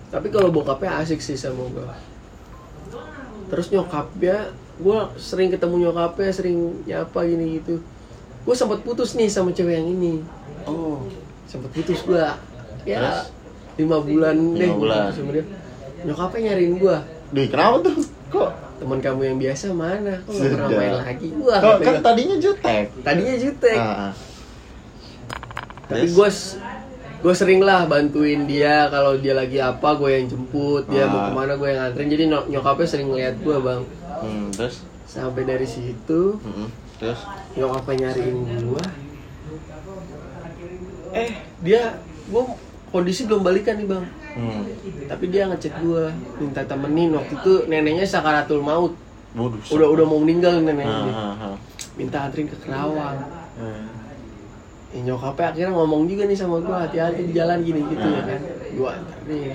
tapi kalau bokapnya asik sih sama gue terus nyokapnya gue sering ketemu nyokapnya sering nyapa gini gitu gue sempat putus nih sama cewek yang ini Oh. sempat putus gue ya Terus? lima bulan Lima deh bulan. dia nyokapnya nyariin gue Duh, kenapa tuh? Kok? Teman kamu yang biasa mana kok gak pernah main lagi wah Kok kata kan gua. tadinya jutek. tadinya jutek Ah, ah. tapi gue gue sering lah bantuin dia kalau dia lagi apa gue yang jemput dia mau Ah. ke mana gue yang nganterin jadi nyok- nyokapnya sering ngeliat gue bang Hmm, terus? sampai dari situ Mm-mm. Terus? nyokapnya nyariin gue eh dia gue kondisi belum balikan nih bang Hmm. tapi dia ngecek gue minta temenin waktu itu neneknya sakaratul maut Waduh. udah udah mau meninggal neneknya Ah, dia. ah, ah. minta anterin ke Kerawang Hmm. Ya, nyokapnya akhirnya ngomong juga nih sama gue hati-hati di jalan gini gitu ya Ah. kan gue anterin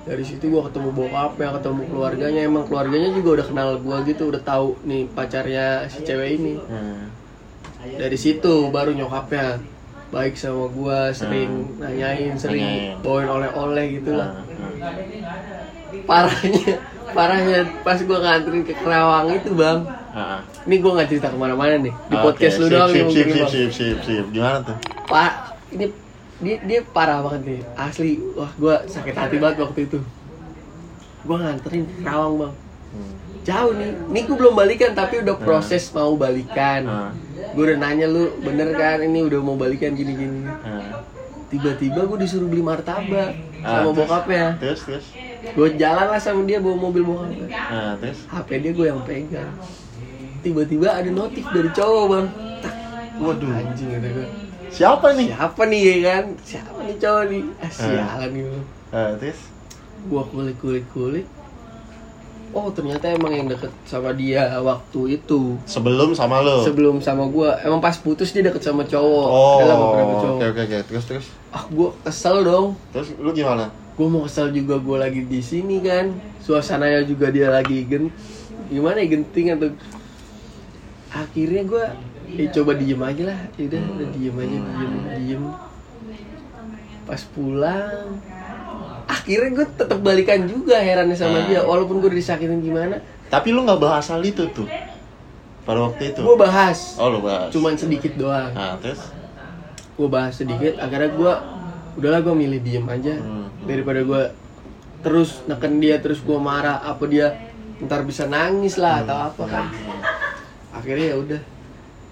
dari situ gue ketemu bokapnya ketemu keluarganya emang keluarganya juga udah kenal gue gitu udah tahu nih pacarnya si cewek ini Hmm. dari situ baru nyokapnya baik sama gue sering nanyain sering Nanyain. bawain oleh-oleh gitu lah Ah, ah. parahnya parahnya pas gue nganterin ke Kerawang itu bang ah. ini gue nggak cerita ke mana-mana nih di Oke, podcast lu sip, doang nih Sip, sip, sip, sip, sip, sip. Gimana tuh? Pak, ini dia dia parah banget nih. Asli, wah gua sakit hati banget waktu itu. gue nganterin ke Kerawang bang Hmm. Jauh nih ini gue belum balikan tapi udah proses mau balikan Ah. gue udah nanya lu bener kan ini udah mau balikan gini gini Ah. tiba-tiba gue disuruh beli martabak Ah, sama terus? bokapnya Terus terus. gue jalan lah sama dia bawa mobil bokapnya Nah, terus. HP dia gue yang pegang tiba-tiba ada notif dari cowok bang Tak. Waduh. anjing kata gue Siapa nih? siapa nih ya kan siapa nih cowok nih ah, sialan nih lu Ah, terus. gua kulik kulik kulik oh ternyata emang yang deket sama dia waktu itu Sebelum sama lo. sebelum sama gua emang pas putus dia deket sama cowok Oh. Beberapa cowok Oke oke oke. Terus terus. ah gua kesel dong Terus lu gimana? gua mau kesel juga gua lagi di sini kan suasananya juga dia lagi gen gimana ya genting atau akhirnya gua ya coba diem aja lah yaudah udah diem aja diem diem pas pulang akhirnya gue tetap balikan juga herannya sama Ah. dia walaupun gue disakitin gimana Tapi lu nggak bahas hal itu tuh. Pada waktu itu. gue bahas Oh lu bahas. cuman sedikit doang Nah, terus. gue bahas sedikit akhirnya gue udahlah gue milih diem aja Hmm. daripada gue terus neken dia terus gue marah apa dia ntar bisa nangis lah atau apa kan akhirnya ya udah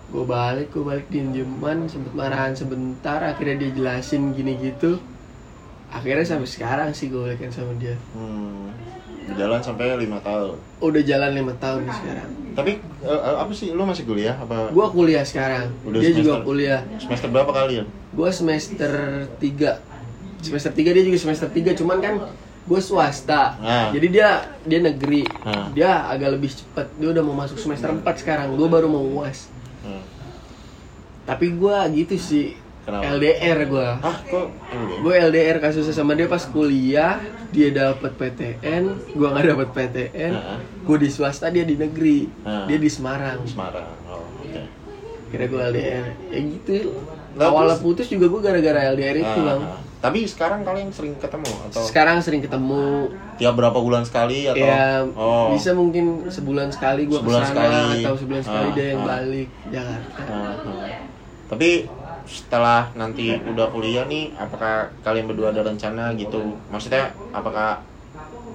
gue balik gue balik diem dieman sempet marahan sebentar akhirnya dia jelasin gini gitu akhirnya sampai sekarang sih gue balikan sama dia Hmm. Jalan sampai lima tahun. udah jalan lima tahun nih sekarang Tapi eh, apa sih? Lu masih kuliah apa? gue kuliah sekarang Udah dia juga semester- kuliah Semester berapa kalian? gue semester 3 semester 3 dia juga semester 3 cuman kan gue swasta Ah. jadi dia dia negeri Ah. dia agak lebih cepat dia udah mau masuk semester 4 sekarang gue baru mau uas Hmm. tapi gue gitu sih Kenapa? LDR gue Ah, kok gue LDR kasusnya sama dia pas kuliah dia dapat PTN gue nggak dapat PTN gue di swasta dia di negeri dia di Semarang. Semarang. Oh, oke. kira gue LDR ya gitu. Lah, awalnya terus- putus juga gue gara-gara LDR itu bang. Tapi sekarang kalian sering ketemu atau? Sekarang sering ketemu. Tiap berapa bulan sekali atau? Ya oh. bisa mungkin sebulan sekali gue ke sana sekali. atau sebulan sekali Ah, dia yang balik Jakarta. Ah. Tapi setelah nanti udah kuliah nih, apakah kalian berdua ada rencana gitu? Maksudnya apakah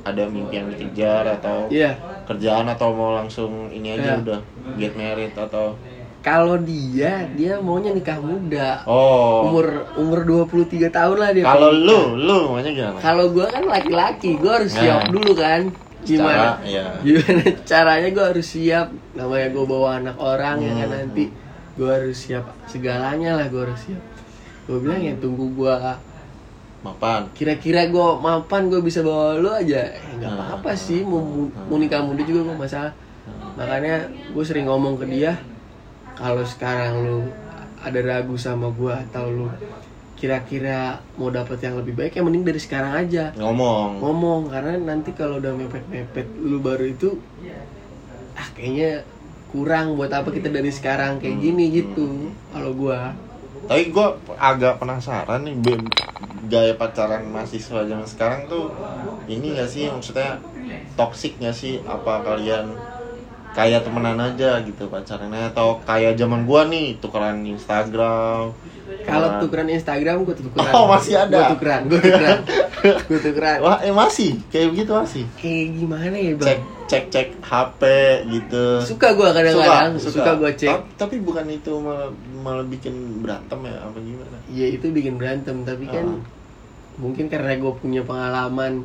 ada mimpi yang dikejar atau iya kerjaan atau mau langsung ini aja Iya. udah get married atau kalau dia dia maunya nikah muda oh umur umur 23 tahun lah dia kalau lu lu maunya gimana? kalau gue kan laki-laki gue harus Nah. siap dulu kan gimana Secara, iya. gimana caranya gue harus siap namanya gue bawa anak orang ya kan Hmm. nanti gue harus siap. Segalanya lah gue harus siap. Gue bilang ya tunggu gue Mapan. kira-kira gue mapan gue bisa bawa lu aja. Eh, nggak Hmm. apa-apa sih mau, mau nikah muda juga gue masalah. Makanya gue sering ngomong ke dia kalau sekarang lu ada ragu sama gue atau lu kira-kira mau dapet yang lebih baik ya mending dari sekarang aja. Ngomong. ngomong karena nanti kalau udah mepet-mepet lu baru itu ah kayaknya kurang buat apa kita dari sekarang kayak gini gitu kalau gua. Tapi gue agak penasaran nih be- gaya pacaran mahasiswa zaman sekarang tuh ini gak sih maksudnya toxic gak sih? Apa kalian kayak temenan aja gitu pacarannya? Atau kayak zaman gua nih tukeran Instagram kalau tukeran- tukeran Instagram gua tukeran. Oh, masih ada? gua tukeran gua tukeran gua tukeran wah eh masih. Kayak begitu masih. Kayak gimana ya cek bang cek cek HP gitu. Suka gua kadang-kadang. Suka, gua cek. Ta- tapi bukan itu malah, malah bikin berantem ya apa gimana? Ya itu bikin berantem. Tapi kan Ah. mungkin karena gue punya pengalaman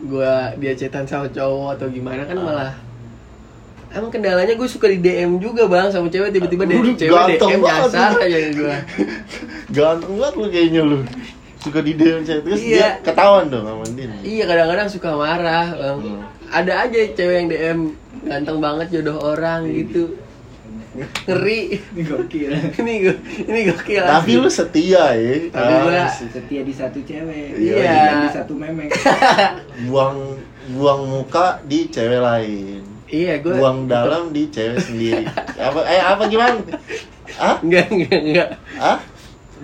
gua dia cetan sama cowok atau gimana kan Ah. malah emang kendalanya gue suka di DM juga bang sama cewek. Tiba-tiba DM cewek ganteng DM nyasar aja gue ganteng banget lu kayaknya lu suka di DM terus Iya. dia ketahuan dong sama Din iya kadang-kadang suka marah bang. Hmm. ada aja cewek yang DM ganteng banget jodoh orang gitu. Ngeri. Ini gokil. ini gue ini gokil tapi lu setia ya. Tapi Ah, gua- Setia di satu cewek. Iya. Dan di satu memek. buang buang muka di cewek lain. Iya gue buang dalam di cewek sendiri. Apa eh apa gimana? Ah enggak enggak enggak ah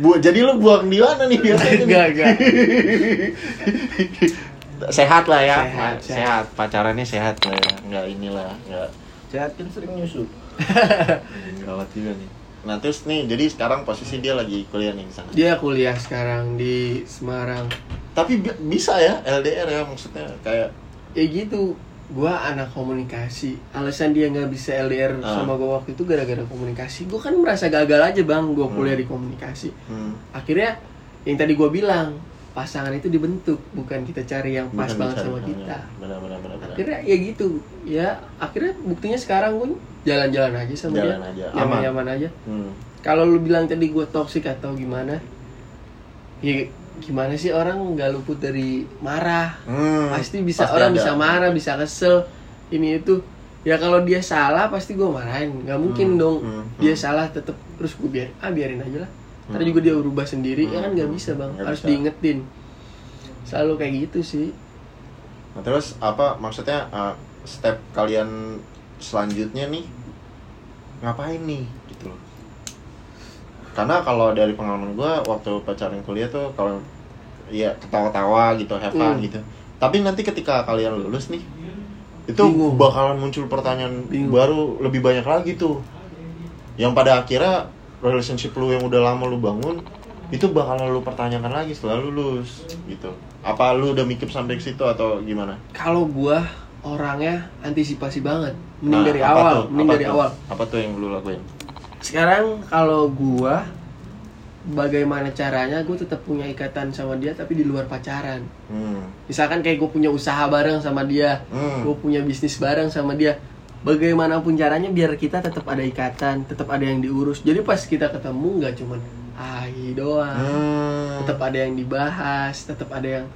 Bu, jadi lu buang di mana nih? Biasanya nih? enggak enggak. Sehat lah ya. Sehat, sehat, pacarannya sehat lah ya. Nggak inilah nggak Jahat kan sering nyusu. gawat juga nih. Nah terus nih jadi sekarang posisi dia lagi kuliah nih di sana? Dia kuliah sekarang di Semarang. Tapi bi- bisa ya LDR ya maksudnya kayak ya gitu gua anak komunikasi alasan dia nggak bisa LDR Ah. sama gua waktu itu gara-gara komunikasi gua kan merasa gagal aja bang gua Hmm. kuliah di komunikasi Hmm. akhirnya yang tadi gua bilang pasangan itu dibentuk bukan kita cari yang pas Bukan banget sama kita Benar benar benar. benar. akhirnya ya gitu ya akhirnya buktinya sekarang gue jalan-jalan aja sama Jalan dia aja, nyaman-nyaman aja Hmm. kalau lu bilang tadi gue toksik atau gimana ya gimana sih orang nggak luput dari marah Hmm. pasti bisa Pasti orang ada. bisa marah bisa kesel ini itu ya kalau dia salah pasti gue marahin nggak mungkin Hmm, dong hmm, dia hmm. salah tetep terus gue biar ah biarin aja lah Ntar Hmm. juga dia berubah sendiri ya kan nggak Hmm, bisa bang harus bisa. diingetin selalu kayak gitu sih Nah, terus apa maksudnya uh, step kalian selanjutnya nih ngapain nih. Karena kalau dari pengalaman gua waktu pacaran kuliah tuh kalau ya ketawa-tawa gitu, have fun Hmm. gitu. Tapi nanti ketika kalian lulus nih itu Bingung. bakalan muncul pertanyaan Bingung. baru lebih banyak lagi tuh. Yang pada akhirnya relationship lu yang udah lama lu bangun itu bakalan lu pertanyakan lagi setelah lulus gitu. Apa lu udah mikir sampai ke situ atau gimana? kalau gua orangnya antisipasi banget mending Nah, dari awal tuh? mending Apa dari tuh? awal Apa tuh yang lu lakuin? Sekarang kalau gua bagaimana caranya gue tetap punya ikatan sama dia tapi di luar pacaran Hmm. misalkan kayak gue punya usaha bareng sama dia Hmm. gue punya bisnis bareng sama dia bagaimanapun caranya biar kita tetap ada ikatan tetap ada yang diurus jadi pas kita ketemu nggak cuman ahi doang Hmm. tetap ada yang dibahas tetap ada yang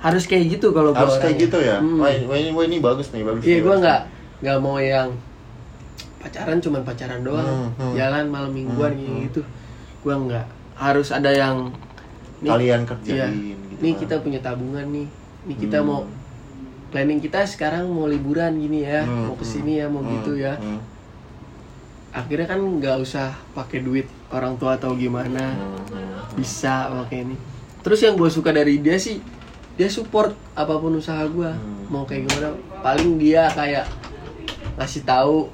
harus kayak gitu kalau gua harus kayak orangnya. gitu ya. Hmm. Wah, ini, wah, ini, bagus nih, bagus. Iya gue nggak nggak mau yang pacaran cuman pacaran doang, Hmm, hmm. jalan malam mingguan Hmm, hmm. gitu. Gue nggak harus ada yang nih. Kalian kerjain iya, gitu. nih kan. kita punya tabungan nih, nih kita Hmm. mau planning kita sekarang mau liburan gini ya, Hmm, mau ke sini ya, mau hmm, gitu ya. hmm, Akhirnya kan nggak usah pakai duit orang tua atau gimana, hmm, hmm. bisa pakai ini. Terus yang gue suka dari dia sih, dia support apa pun usaha gue, Hmm. mau kayak gimana. Paling dia kayak ngasih tahu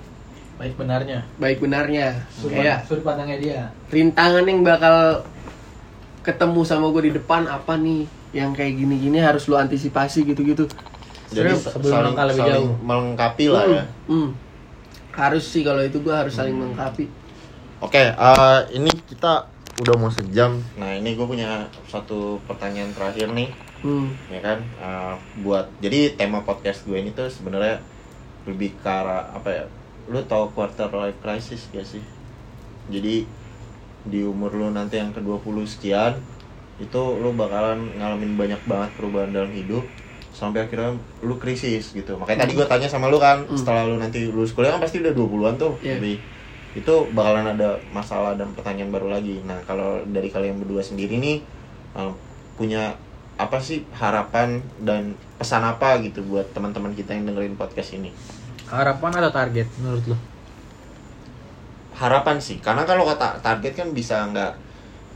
baik benarnya baik benarnya sudut, kayak sudut pandangnya dia rintangan yang bakal ketemu sama gue di depan apa nih yang kayak gini-gini harus lu antisipasi gitu-gitu Jadi sebelum saling, lebih saling jauh. melengkapi lah ya. Hmm, hmm. harus sih kalau itu gue harus saling melengkapi Oke, eh, ini kita udah mau sejam. Nah, ini gue punya satu pertanyaan terakhir nih, hmm. ya kan? Eh, buat jadi tema podcast gue ini tuh sebenarnya lebih ke arah apa ya? Lu tau quarter life crisis gak sih? Jadi di umur lu nanti yang ke-20 sekian itu lu bakalan ngalamin banyak banget perubahan dalam hidup sampai akhirnya lu krisis gitu. Makanya tadi gue tanya sama lu kan, Hmm. setelah lu nanti lulus kuliah kan pasti udah 20-an tuh Iya. lebih itu bakalan ada masalah dan pertanyaan baru lagi. Nah, kalau dari kalian berdua sendiri nih eh, punya apa sih harapan dan pesan apa gitu buat teman-teman kita yang dengerin podcast ini? Harapan atau target menurut lo Harapan sih, karena kalau kata target kan bisa nggak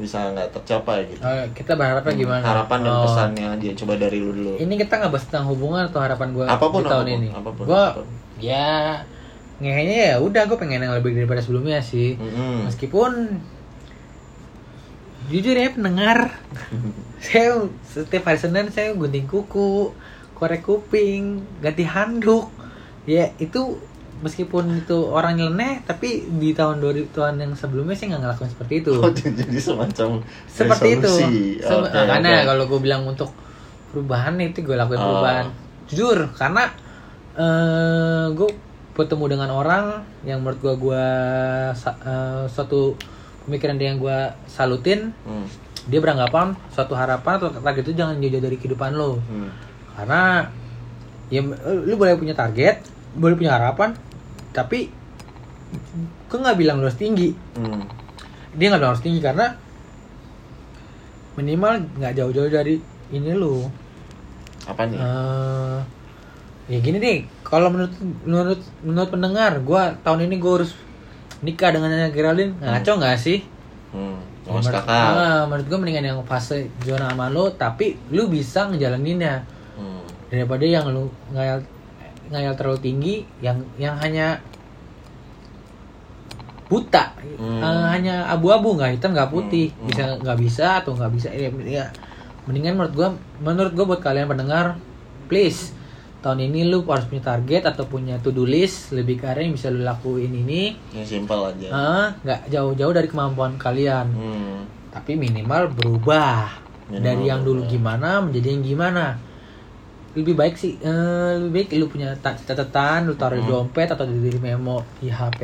bisa nggak tercapai gitu. Eh, kita berharapnya Hmm, gimana Harapan dan Oh. pesannya dia coba dari lu dulu. ini kita nggak bahas tentang hubungan atau harapan gue Apa pun, di tahun apa pun, ini apa pun, gue apa pun. ya ngehenya ya udah gue pengen yang lebih daripada sebelumnya sih Mm-mm. meskipun jujur ya pendengar saya setiap hari senin saya gunting kuku korek kuping ganti handuk ya itu meskipun itu orang nyeleneh tapi di tahun 2000 tahun yang sebelumnya saya nggak ngelakuin seperti itu Oh, jadi semacam seperti itu resolusi. Sem- Oke, makanya oke. kalau gue bilang untuk perubahan itu gue lakuin Oh. perubahan jujur karena eh gue bertemu dengan orang yang menurut gue gue eh, suatu pemikiran dia yang gue salutin Hmm, dia beranggapan suatu harapan atau target itu jangan jauh-jauh dari kehidupan lo hmm, karena ya lu boleh punya target boleh punya harapan tapi gue nggak bilang lu harus tinggi? Hmm. dia nggak bilang harus tinggi karena minimal nggak jauh-jauh dari ini lu. Apa nih? Eh, ya gini deh kalau menurut menurut menurut pendengar gua tahun ini gua harus nikah dengan Nyonya Geraldine. Ngaco nggak sih? Hmm, oh, menurut, kakak. Ah, menurut gua mendingan yang fase zona aman lo tapi lu bisa ngejalaninnya. Hmm, daripada yang lu ngayal ngayal terlalu tinggi yang yang hanya buta hmm. uh, hanya abu-abu nggak -abu, hitam nggak putih hmm. Hmm. bisa nggak bisa atau nggak bisa ya, ya mendingan menurut gua menurut gua buat kalian pendengar please tahun ini lu harus punya target atau punya to do list lebih karen yang bisa lu lakuin ini yang simpel aja eh, nggak uh, jauh-jauh dari kemampuan kalian hmm. tapi minimal berubah minimal dari yang berubah. dulu gimana menjadi yang gimana lebih baik sih uh, lebih baik lu punya catatan lu taruh di hmm. dompet atau di memo di hp